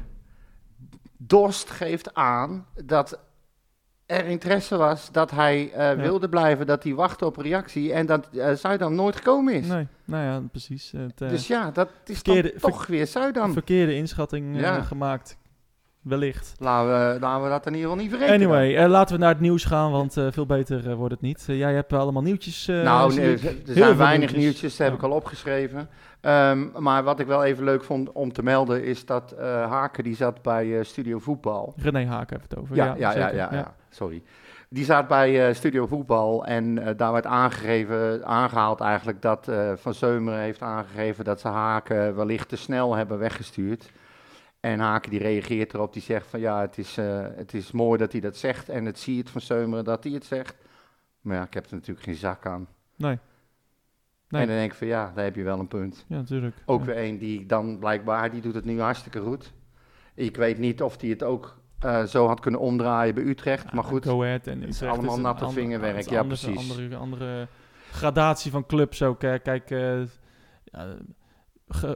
Dorst geeft aan dat er interesse was dat hij eh, wilde blijven, dat hij wachtte op reactie en dat eh, Zuidam nooit gekomen is. Nee, nou ja, precies. Het, Dus ja, dat is verkeerde- toch weer Zuidam. verkeerde inschatting Ja. gemaakt. Wellicht. Laten we, laten we dat in ieder geval niet vergeten. Anyway, eh, laten we naar het nieuws gaan, want eh, veel beter eh, wordt het niet. Jij hebt allemaal nieuwtjes. nou, nee, er zijn weinig nieuwtjes, dat heb ik al opgeschreven. Ehm, maar wat ik wel even leuk vond om te melden is dat Haken die zat bij Studio Voetbal. René Haak heeft het over. Ja, ja, ja, ja, ja, sorry. Die zat bij Studio Voetbal en daar werd aangegeven, aangehaald eigenlijk dat Van Zeumeren heeft aangegeven dat ze Haken wellicht te snel hebben weggestuurd. En Haken die reageert erop, die zegt van ja, het is, eh, het is mooi dat hij dat zegt en het zie je het Van Zeumeren dat hij het zegt. Maar ja, ik heb er natuurlijk geen zak aan. Nee. Nee. En dan denk ik van ja, daar heb je wel een punt. Ja, natuurlijk. Ook Ja. weer een die dan blijkbaar, die doet het nu hartstikke goed. Ik weet niet of hij het ook eh, zo had kunnen omdraaien bij Utrecht, maar goed. Go Ahead en is Utrecht allemaal een natte ander- vingerwerk, ja, precies. Andere, andere gradatie van clubs ook. hè. Kijk, eh, ja,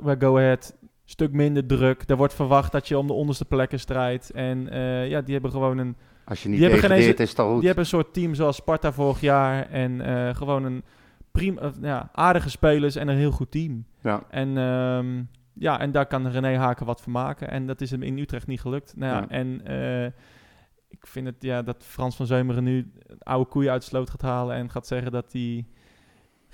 bij Go Ahead stuk minder druk. Er wordt verwacht dat je om de onderste plekken strijdt. En eh, ja, die hebben gewoon een, Als je niet Die hebben geen is al goed. die hebben een soort team zoals Sparta vorig jaar. En eh, gewoon een prima, ja, aardige spelers en een heel goed team. Ja. En, ehm, ja, en daar kan René Haken wat van maken. En dat is hem in Utrecht niet gelukt. Nou ja. En eh, ik vind het ja, dat Frans van Zeumeren nu oude koeien uit de sloot gaat halen en gaat zeggen dat hij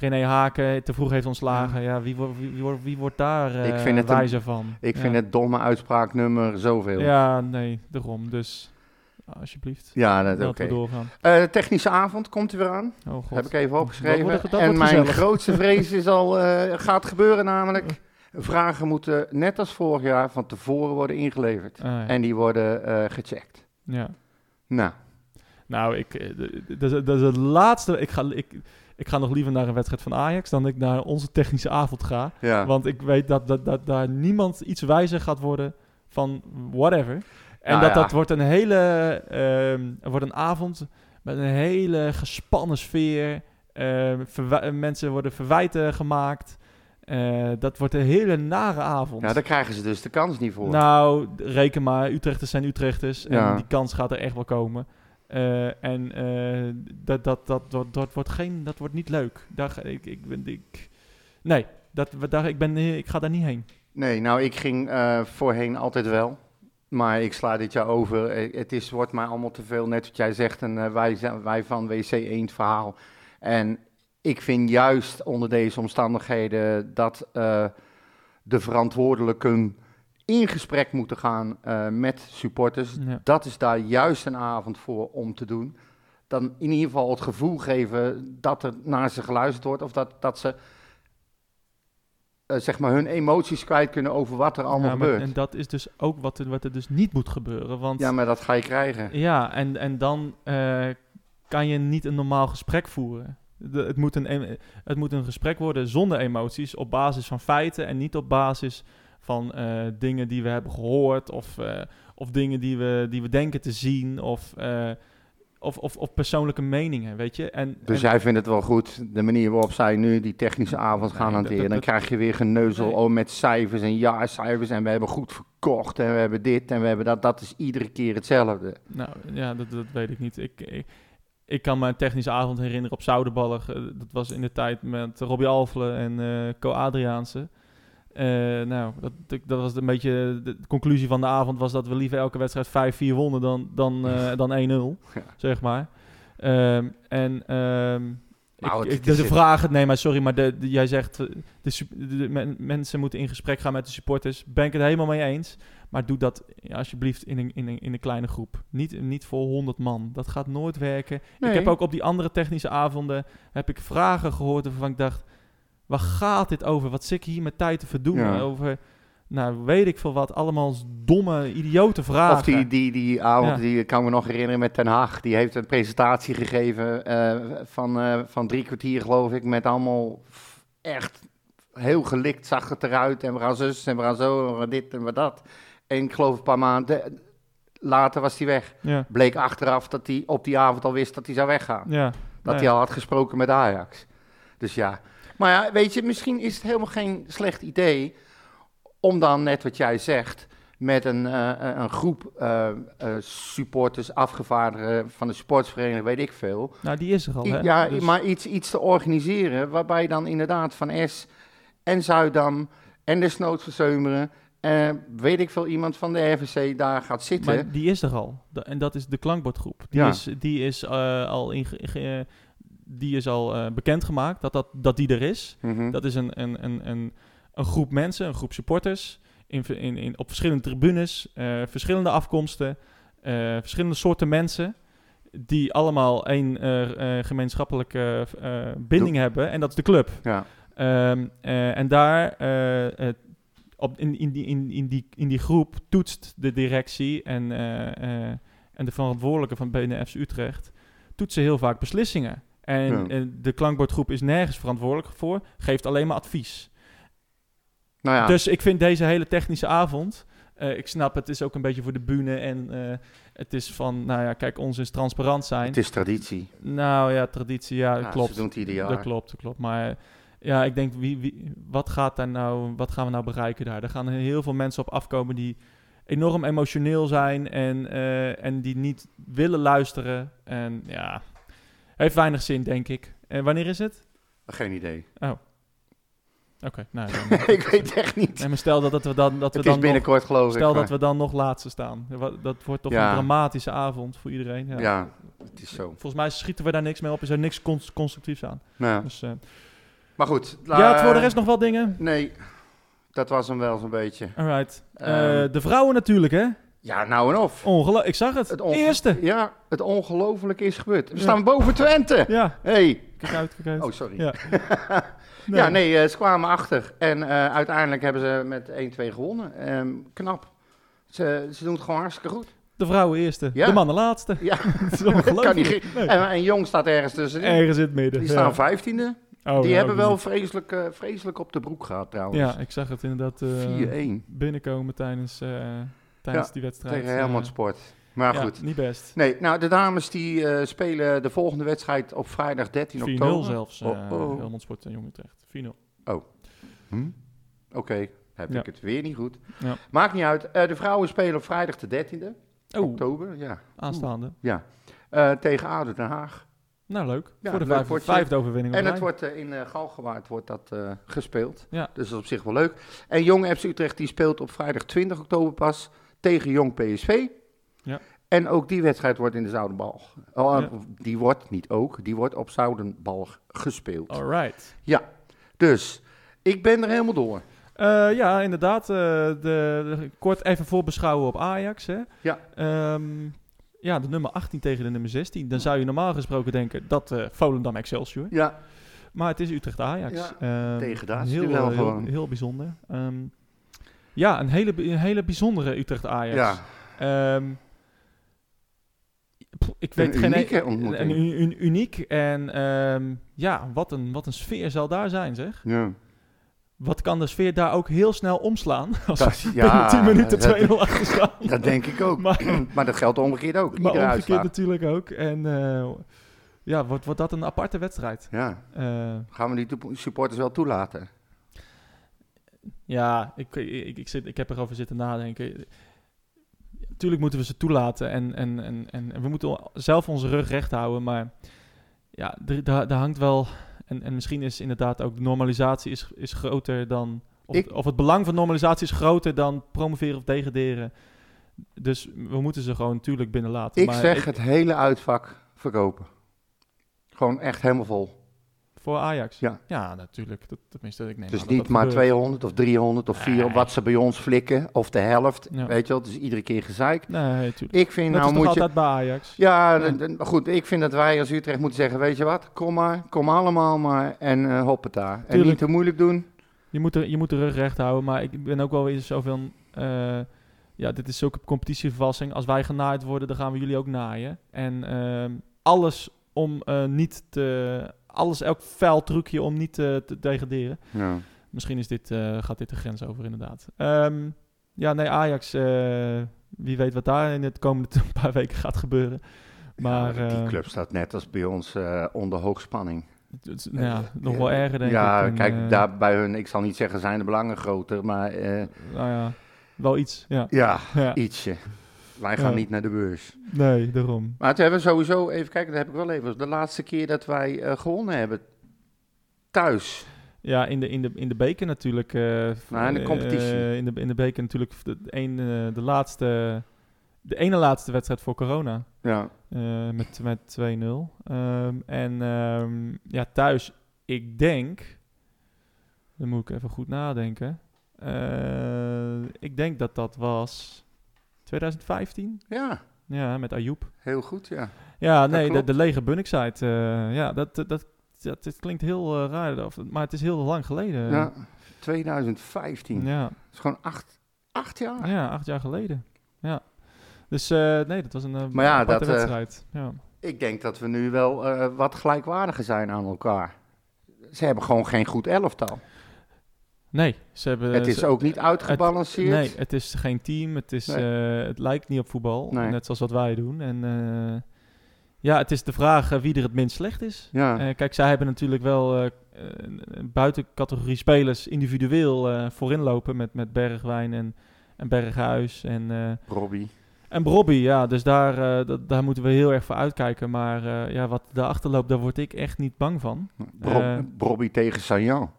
René Haken te vroeg heeft ontslagen. Ja, wie, wordt wie, wie, wordt- wie wordt daar eh Ik vind het een- wijzer van? Ik ja. vind het domme uitspraak nummer zoveel. Ja, Ja, nee, daarom. Dus alsjeblieft. dat Laten oké. we doorgaan. Eh, technische avond komt er weer aan. Oh god. Heb ik even Dat opgeschreven. dat en mijn gezellig. grootste vrees is al, eh, gaat gebeuren namelijk. Vragen moeten net als vorig jaar van tevoren worden ingeleverd. Ah, ja. En die worden eh, gecheckt. ja. Nou, Nou, ik, eh, dat dat is het laatste. Ik ga, ik, ik ga nog liever naar een wedstrijd van Ajax dan ik naar onze technische avond ga. ja. Want ik weet dat, dat, dat daar niemand iets wijzer gaat worden van whatever. En Nou dat ja. dat wordt een hele ehm, wordt een avond met een hele gespannen sfeer. Ehm, mensen worden verwijten gemaakt. Eh, dat wordt een hele nare avond. ja, daar krijgen ze dus de kans niet voor. Nou, reken maar, Utrechters zijn Utrechters. En Ja. die kans gaat er echt wel komen. Eh, en eh, dat, dat, dat, dat, wordt geen, dat wordt niet leuk. Daar, ik, ik, ben- ik, nee, dat, daar, ik, ben, ik ga daar niet heen. Nee, nou, ik ging eh, voorheen altijd wel. Maar ik sla dit jaar over. Het is, wordt mij allemaal te veel, net wat jij zegt, eh, wij, wij van WC 1 verhaal. En ik vind juist onder deze omstandigheden dat de verantwoordelijken in gesprek moeten gaan eh, met supporters. Ja. Dat is daar juist een avond voor om te doen. Dan in ieder geval het gevoel geven dat er naar ze geluisterd wordt. Of dat, dat ze eh, zeg maar hun emoties kwijt kunnen over wat er allemaal Ja, maar- gebeurt. en dat is dus ook wat er, wat er dus niet moet gebeuren. Want Ja, maar dat ga je krijgen. Ja, en, en dan eh, kan je niet een normaal gesprek voeren. De- het, moet een, het moet een gesprek worden zonder emoties, op basis van feiten en niet op basis van eh, dingen die we hebben gehoord of, eh, of dingen die we, die we denken te zien of, eh, of, of, of persoonlijke meningen, weet je. En, Dus en- jij vindt het wel goed, de manier waarop zij nu die technische avond gaan Nee, hanteren. dat- Dan krijg je weer geneuzel Nee. oh, met cijfers en jaarcijfers. En we hebben goed verkocht en we hebben dit en we hebben dat. Dat is iedere keer hetzelfde. Nou ja, dat, dat weet ik niet. Ik, ik, ik kan me een technische avond herinneren op Zoudenballig. Eh, dat was in de tijd met Robbie Alfle en eh Co Adriaanse. Eh, nou, dat, dat was een beetje de conclusie van de avond was dat we liever elke wedstrijd 5-4 wonnen dan, dan, eh, dan 1-0, Ja. zeg maar. Ehm, en ehm, Nou, ik, het de, vraag, nee, maar sorry, maar de, de- jij zegt eh, de, mensen moeten in gesprek gaan met de supporters. Ben ik het helemaal mee eens. Maar doe dat alsjeblieft in een, in, een, in een kleine groep. Niet, niet voor 100 man. Dat gaat nooit werken. Nee. Ik heb ook op die andere technische avonden heb ik vragen gehoord waarvan ik dacht, waar gaat dit over? Wat zit ik hier met tijd te verdoen? Ja. Over, nou, weet ik veel wat. Allemaal domme, idiote vragen. Of die, die, die avond, Ja. die kan me nog herinneren met Ten Haag. Die heeft een presentatie gegeven eh, van, eh, van drie kwartier, geloof ik. Met allemaal echt heel gelikt zag het eruit. En we gaan zus en we gaan zo en we gaan dit en we dat. En ik geloof een paar maanden later was hij weg. Ja, Bleek achteraf dat hij op die avond al wist dat hij zou weggaan. ja. Dat hij al had gesproken met Ajax. Dus ja. Maar ja, weet je, misschien is het helemaal geen slecht idee om dan, net wat jij zegt, met een, eh, een groep eh, eh, supporters, afgevaardigden van de sportsvereniging, weet ik veel. Nou, die is er al, I- hè? ja, Dus- maar iets, iets te organiseren waarbij dan inderdaad van S en Zuidam en desnoods Verzeumeren, eh weet ik veel, iemand van de RVC daar gaat zitten. Maar die is er al. Da- en dat is de klankbordgroep. Die Ja. is, die is eh, al, in, die is al eh, bekendgemaakt dat, dat, dat die er is. Mhm. Dat is een, een, een, een, een groep mensen, een groep supporters. In, in, in, op verschillende tribunes, eh, verschillende afkomsten, eh, verschillende soorten mensen. Die allemaal één gemeenschappelijke binding hebben. En dat is de club. ja. Ehm, eh, en daar, op, in, in, die, in, in, die, in die groep, toetst de directie en, en de verantwoordelijke van BNF's Utrecht, toetsen heel vaak beslissingen. En de klankbordgroep is nergens verantwoordelijk voor, geeft alleen maar advies. Nou ja, Dus ik vind deze hele technische avond, eh, ik snap het is ook een beetje voor de bühne en eh, het is van, nou ja, kijk, ons is transparant zijn. het is traditie. Nou ja, traditie, ja, Ja, klopt. Ze doen het ieder jaar. Dat klopt, dat klopt. Maar ja, ik denk, wie, wie, wat, gaat daar nou, wat gaan we nou bereiken daar? Er gaan heel veel mensen op afkomen die enorm emotioneel zijn en, eh, en die niet willen luisteren. En ja, heeft weinig zin, denk ik. En wanneer is het? Geen idee. Oké, nou, dan, ik weet echt niet. nee, maar stel dat, dat we dan, dat we het is dan nog, binnenkort geloof ik. stel dat we dan nog laatste staan. Wa- Dat wordt toch Ja. een dramatische avond voor iedereen. Ja. Ja, het is zo. Volgens mij schieten we daar niks mee op. Is er niks cons- constructiefs aan. Nou, Dus, eh, maar goed. ja, voor de rest nog wel dingen. Nee, dat was hem wel zo'n beetje. Alright. Eh, Ehm. de vrouwen natuurlijk, hè? Ja, nou en of. Ik zag het. Het Eerste. Ja, het ongelofelijke is gebeurd. We Ja. staan boven Twente. Ja, Hey. kijk uit, kijk uit. Oh, sorry. Ja. Ja, nee, eh, ze kwamen achter. En eh, uiteindelijk hebben ze met 1-2 gewonnen. Ehm, knap. Ze, ze doen het gewoon hartstikke goed. De vrouwen eerste, Ja. de mannen laatste. Ja, Het is ongelooflijk. kan niet. ge- Nee. En, en Jong staat ergens tussenin. Ergens in het midden. Die staan vijftiende. Oh, die hebben wel vreselijk, vreselijk op de broek gehad trouwens. Ja, ik zag het inderdaad 4-1 binnenkomen tijdens, tijdens Ja, die wedstrijd. tegen eh, Helmond Sport. Maar ja, goed. niet best. Nee, nou de dames die eh, spelen de volgende wedstrijd op vrijdag 13 4-0 oktober. zelfs. eh Oh, oh. Helmond Sport en Jong Utrecht. 4-0. Hm? Oké, heb Ja. ik het weer niet goed. Ja. Maakt niet uit. De vrouwen spelen op vrijdag de 13e Oh, oktober. Ja. aanstaande. ja. Tegen ADO Den Haag. Nou, leuk. Ja, Voor de vijf, vijfde overwinning En het wordt in Galgenwaard wordt dat gespeeld. Ja. Dus dat is op zich wel leuk. En Jong FC Utrecht die speelt op vrijdag 20 oktober pas tegen Jong PSV. Ja. En ook die wedstrijd wordt in de Zoudenbal. Oh, Ja. Die wordt niet ook, die wordt op Zoudenbal gespeeld. Alright. Dus ik ben er helemaal door. Eh, ja, inderdaad. eh, de, de- kort even voorbeschouwen op Ajax. Hè. Ja. Ehm, ja, de nummer 18 tegen de nummer 16. Dan zou je normaal gesproken denken dat eh Volendam Excelsior. Ja, Maar het is Utrecht-Ajax. Ehm, Degradatieduel heel, heel, gewoon. heel bijzonder. Ehm, ja, een hele, een hele bijzondere Utrecht-Ajax. ja. Ehm, pff, ik weet Een geen... ontmoeting. Een, uniek. En ehm, ja, wat een, wat een sfeer zal daar zijn, zeg. ja. Wat kan de sfeer daar ook heel snel omslaan? Als Dat- we ja, binnen 10 minuten dat- 2-0 achter staan. Dat denk ik ook. Maar- Maar, dat geldt omgekeerd ook. Maar omgekeerd uitslag. natuurlijk ook. En eh, ja, wordt, wordt dat een aparte wedstrijd. Ja. Eh, Gaan we die supporters wel toelaten? Ja, ik, ik, ik, zit, ik heb erover zitten nadenken. Tuurlijk moeten we ze toelaten en, en, en, en, we moeten zelf onze rug recht houden. Maar ja, daar, daar hangt wel... En, en misschien is inderdaad ook de normalisatie is, is groter dan... Of, Ik- of het belang van normalisatie is groter dan promoveren of degraderen. Dus we moeten ze gewoon natuurlijk binnenlaten. Ik maar zeg het hele uitvak verkopen. Gewoon echt helemaal vol. Voor Ajax? Ja. Ja, natuurlijk. Dat, tenminste, ik neem dus aan niet dat maar gebeurt. 200 of 300 of 400, Nee. wat ze bij ons flikken. Of de helft. Ja. Weet je wel, dus iedere keer gezeik. Nee, natuurlijk. Ik vind, dat nou is toch moet je... altijd bij Ajax? Ja, goed. Ik vind dat wij als Utrecht moeten zeggen, weet je wat, kom maar, kom allemaal maar en eh hoppeta. En Tuurlijk. niet te moeilijk doen. Je moet, er, je moet de rug recht houden, maar ik ben ook wel weer zo van... eh, ja, dit is zulke competitievervalsing. Als wij genaaid worden, dan gaan we jullie ook naaien. En ehm, alles om eh, niet te... Alles, elk vuil trucje om niet te, te degraderen. Ja. Misschien is dit, eh, gaat dit de grens over, inderdaad. Ehm, ja, nee, Ajax... eh, wie weet wat daar in de komende paar weken gaat gebeuren. Maar... Ja, die eh, club staat net als bij ons eh, onder hoogspanning. het is- nou ja, nog wel erger, denk ja, ik. En, kijk, eh, daar bij hun, ik zal niet zeggen zijn de belangen groter, maar eh, Nou ja, wel iets, ja. ja, ja. ietsje. Wij gaan Ja. niet naar de beurs. Nee, daarom. Maar toen hebben we sowieso, even kijken, dat heb ik wel even, de laatste keer dat wij eh, gewonnen hebben, thuis. Ja, in de, in de, in de beker natuurlijk. Nou, in de eh, competitie. in, de, in de beker natuurlijk de, een, de laatste... De ene laatste wedstrijd voor corona. Ja, met met 2-0. Ehm, en ehm, ja, thuis, ik denk... Dan moet ik even goed nadenken. Ik denk dat dat was 2015. ja, Ja, met Ayoub. heel goed, ja. Ja, Dat nee, de, klopt. de lege Bunnickside. eh ja, dat, dat, dat, dat, het klinkt heel eh, raar, of- maar het is heel lang geleden. ja. 2015. ja, Dat is gewoon acht, acht jaar. ja, acht jaar geleden. Ja. Dus eh, nee, dat was een eh, Maar ja, dat, eh, wedstrijd. ja. Ik denk dat we nu wel eh, wat gelijkwaardiger zijn aan elkaar. Ze hebben gewoon geen goed elftal. Nee, ze hebben... het is ook niet uitgebalanceerd. Nee, het is geen team. Het, is, Nee. eh, het lijkt niet op voetbal. Nee. Net zoals wat wij doen. En eh, ja, het is de vraag eh, wie er het minst slecht is. Ja. Kijk, zij hebben natuurlijk wel een- een buitencategorie spelers individueel eh, voorin lopen met, met Bergwijn en, en Berghuis en, Robbie. En Brobby. Ja, dus daar, eh, daar moeten we heel erg voor uitkijken. Maar eh, ja, wat daarachter loopt, daar word ik echt niet bang van. Bro- Eh. Robbie tegen Sanjan.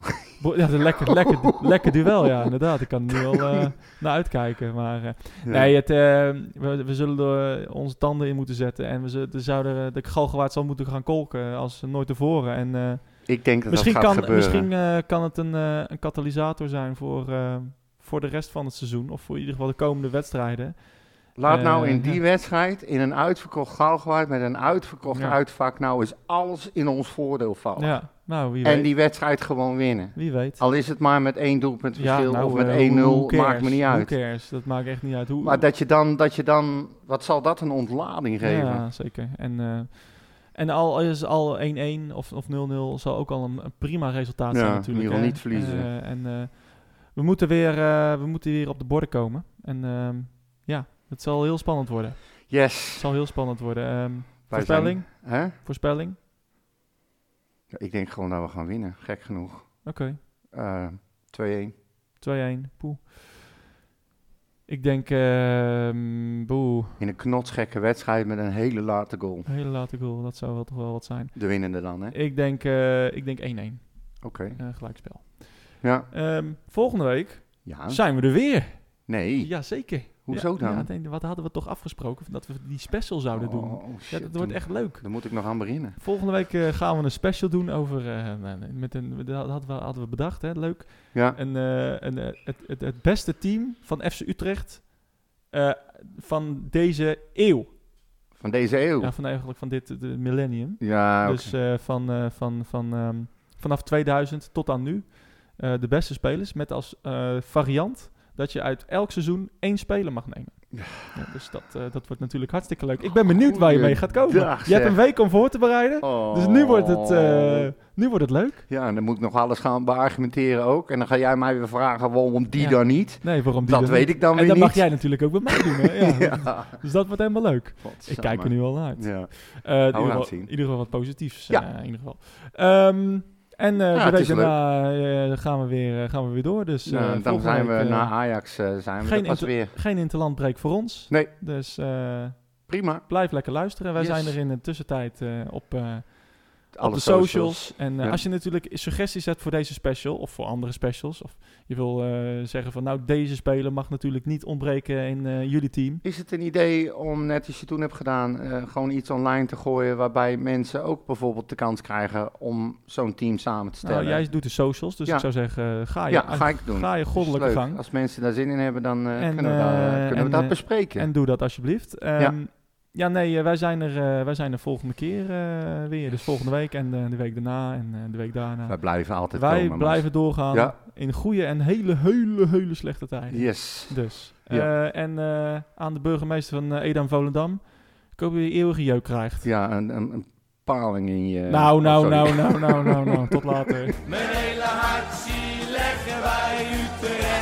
Ja, een lekker, lekker, lekker duel, ja, inderdaad. Ik kan er nu al naar uitkijken. Maar nee, het, we, we zullen er onze tanden in moeten zetten. En we zullen, zouden, de galgenwaard zal moeten gaan kolken als nooit tevoren. En Ik denk dat misschien, dat gaat kan, gebeuren. misschien kan het een, een katalysator zijn voor, voor de rest van het seizoen. Of voor in ieder geval de komende wedstrijden. Laat nou eh, in die ja. wedstrijd, in een uitverkocht Galgenwaard met een uitverkocht Ja. uitvak, nou eens alles in ons voordeel vallen. Ja, nou, wie en die wedstrijd gewoon winnen. Wie weet. Al is het maar met één doelpunt verschil nou, of met eh, 1-0, who cares? maakt me niet uit. Cares? Dat maakt echt niet uit. Hoe, Maar dat je, dan, dat je dan, wat zal dat een ontlading geven? Ja, zeker. En, eh, en al is al 1-1 of, of 0-0 zal ook al een, een prima resultaat Ja, zijn in natuurlijk. ieder geval hè. niet verliezen. Eh, en eh, we, moeten weer, eh, we moeten weer op de borden komen. En ehm, ja, het zal heel spannend worden. Het Yes. zal heel spannend worden. Wij voorspelling? zijn- hè? Voorspelling? Ja, Ik denk gewoon dat we gaan winnen, gek genoeg. Oké. Eh 2-1. 2-1. Poeh. Ik denk, ehm boe, In een knotsgekke wedstrijd met een hele late goal. een hele late goal. Dat zou wel toch wel wat zijn. De winnende dan, hè? Ik denk, eh, ik denk 1-1. Oké. eh, gelijkspel. Ja. Ehm, volgende week Ja. zijn we er weer. Nee. Jazeker. Hoezo ja, dan? Ja, wat hadden we toch afgesproken? Dat we die special zouden doen. Oh, Ja, shit, dat wordt echt leuk. Dan moet ik nog aan beginnen. Volgende week eh, gaan we een special doen over... eh, nou, met een, dat hadden we, hadden we bedacht, hè? leuk. Ja. Een, eh, een, eh, het, het, het beste team van FC Utrecht van deze eeuw. Van deze eeuw. Ja, van eigenlijk van dit de millennium. Ja. Dus van, van, van, ehm, vanaf 2000 tot aan nu de beste spelers. Met als variant dat je uit elk seizoen één speler mag nemen. Ja. Dus dat, eh, dat wordt natuurlijk hartstikke leuk. Ik ben benieuwd waar je mee gaat komen. Je hebt een week om voor te bereiden. Oh. Dus nu wordt, het, eh, nu wordt het leuk. Ja, en dan moet ik nog alles gaan beargumenteren ook. En dan ga jij mij weer vragen waarom die Ja. dan niet. Nee, waarom die Dat dan weet niet? ik dan En weer dat niet. mag jij natuurlijk ook bij mij doen. Hè? Ja, Ja. Dus dat wordt helemaal leuk. Ik kijk er nu al naar uit. Ja. Eh, in, ieder geval, in ieder geval wat positiefs. Ja. in ieder geval. Ehm, en eh Ja, de week daarna eh, gaan, we weer, eh, gaan we weer door. Dus, Nou, dan zijn we na Ajax zijn we geen pas weer. Geen interlandbreek voor ons. Nee. Dus Prima. blijf lekker luisteren. Wij Yes. zijn er in de tussentijd op, Alle op de socials. En eh, Ja. als je natuurlijk suggesties hebt voor deze special of voor andere specials. Of je wil eh, zeggen van nou deze speler mag natuurlijk niet ontbreken in eh, jullie team. Is het een idee om, net als je toen hebt gedaan, eh, gewoon iets online te gooien waarbij mensen ook bijvoorbeeld de kans krijgen om zo'n team samen te stellen? Nou, jij doet de socials, dus Ja. ik zou zeggen ga je, ja, ga ik doen. ga je goddelijke leuk. gang. Als mensen daar zin in hebben, dan eh, En, kunnen we, daar, kunnen en, we dat bespreken. En doe dat alsjeblieft. Ehm, Ja. nee, eh, wij zijn er, eh, wij zijn er volgende keer eh, weer. Dus volgende week en eh, de week daarna en eh, de week daarna. Wij blijven altijd wij komen. blijven doorgaan Ja. in goede en hele, hele, hele slechte tijden. Yes. Dus. Ja. Eh, en eh, aan de burgemeester van Edam Volendam. Ik hoop dat je eeuwige jeuk krijgt. Ja, een, een, een paling in je... nou, oh, nou, sorry. nou, nou, nou, nou, nou. Tot later. Mijn hele hart zie leggen wij Utrecht.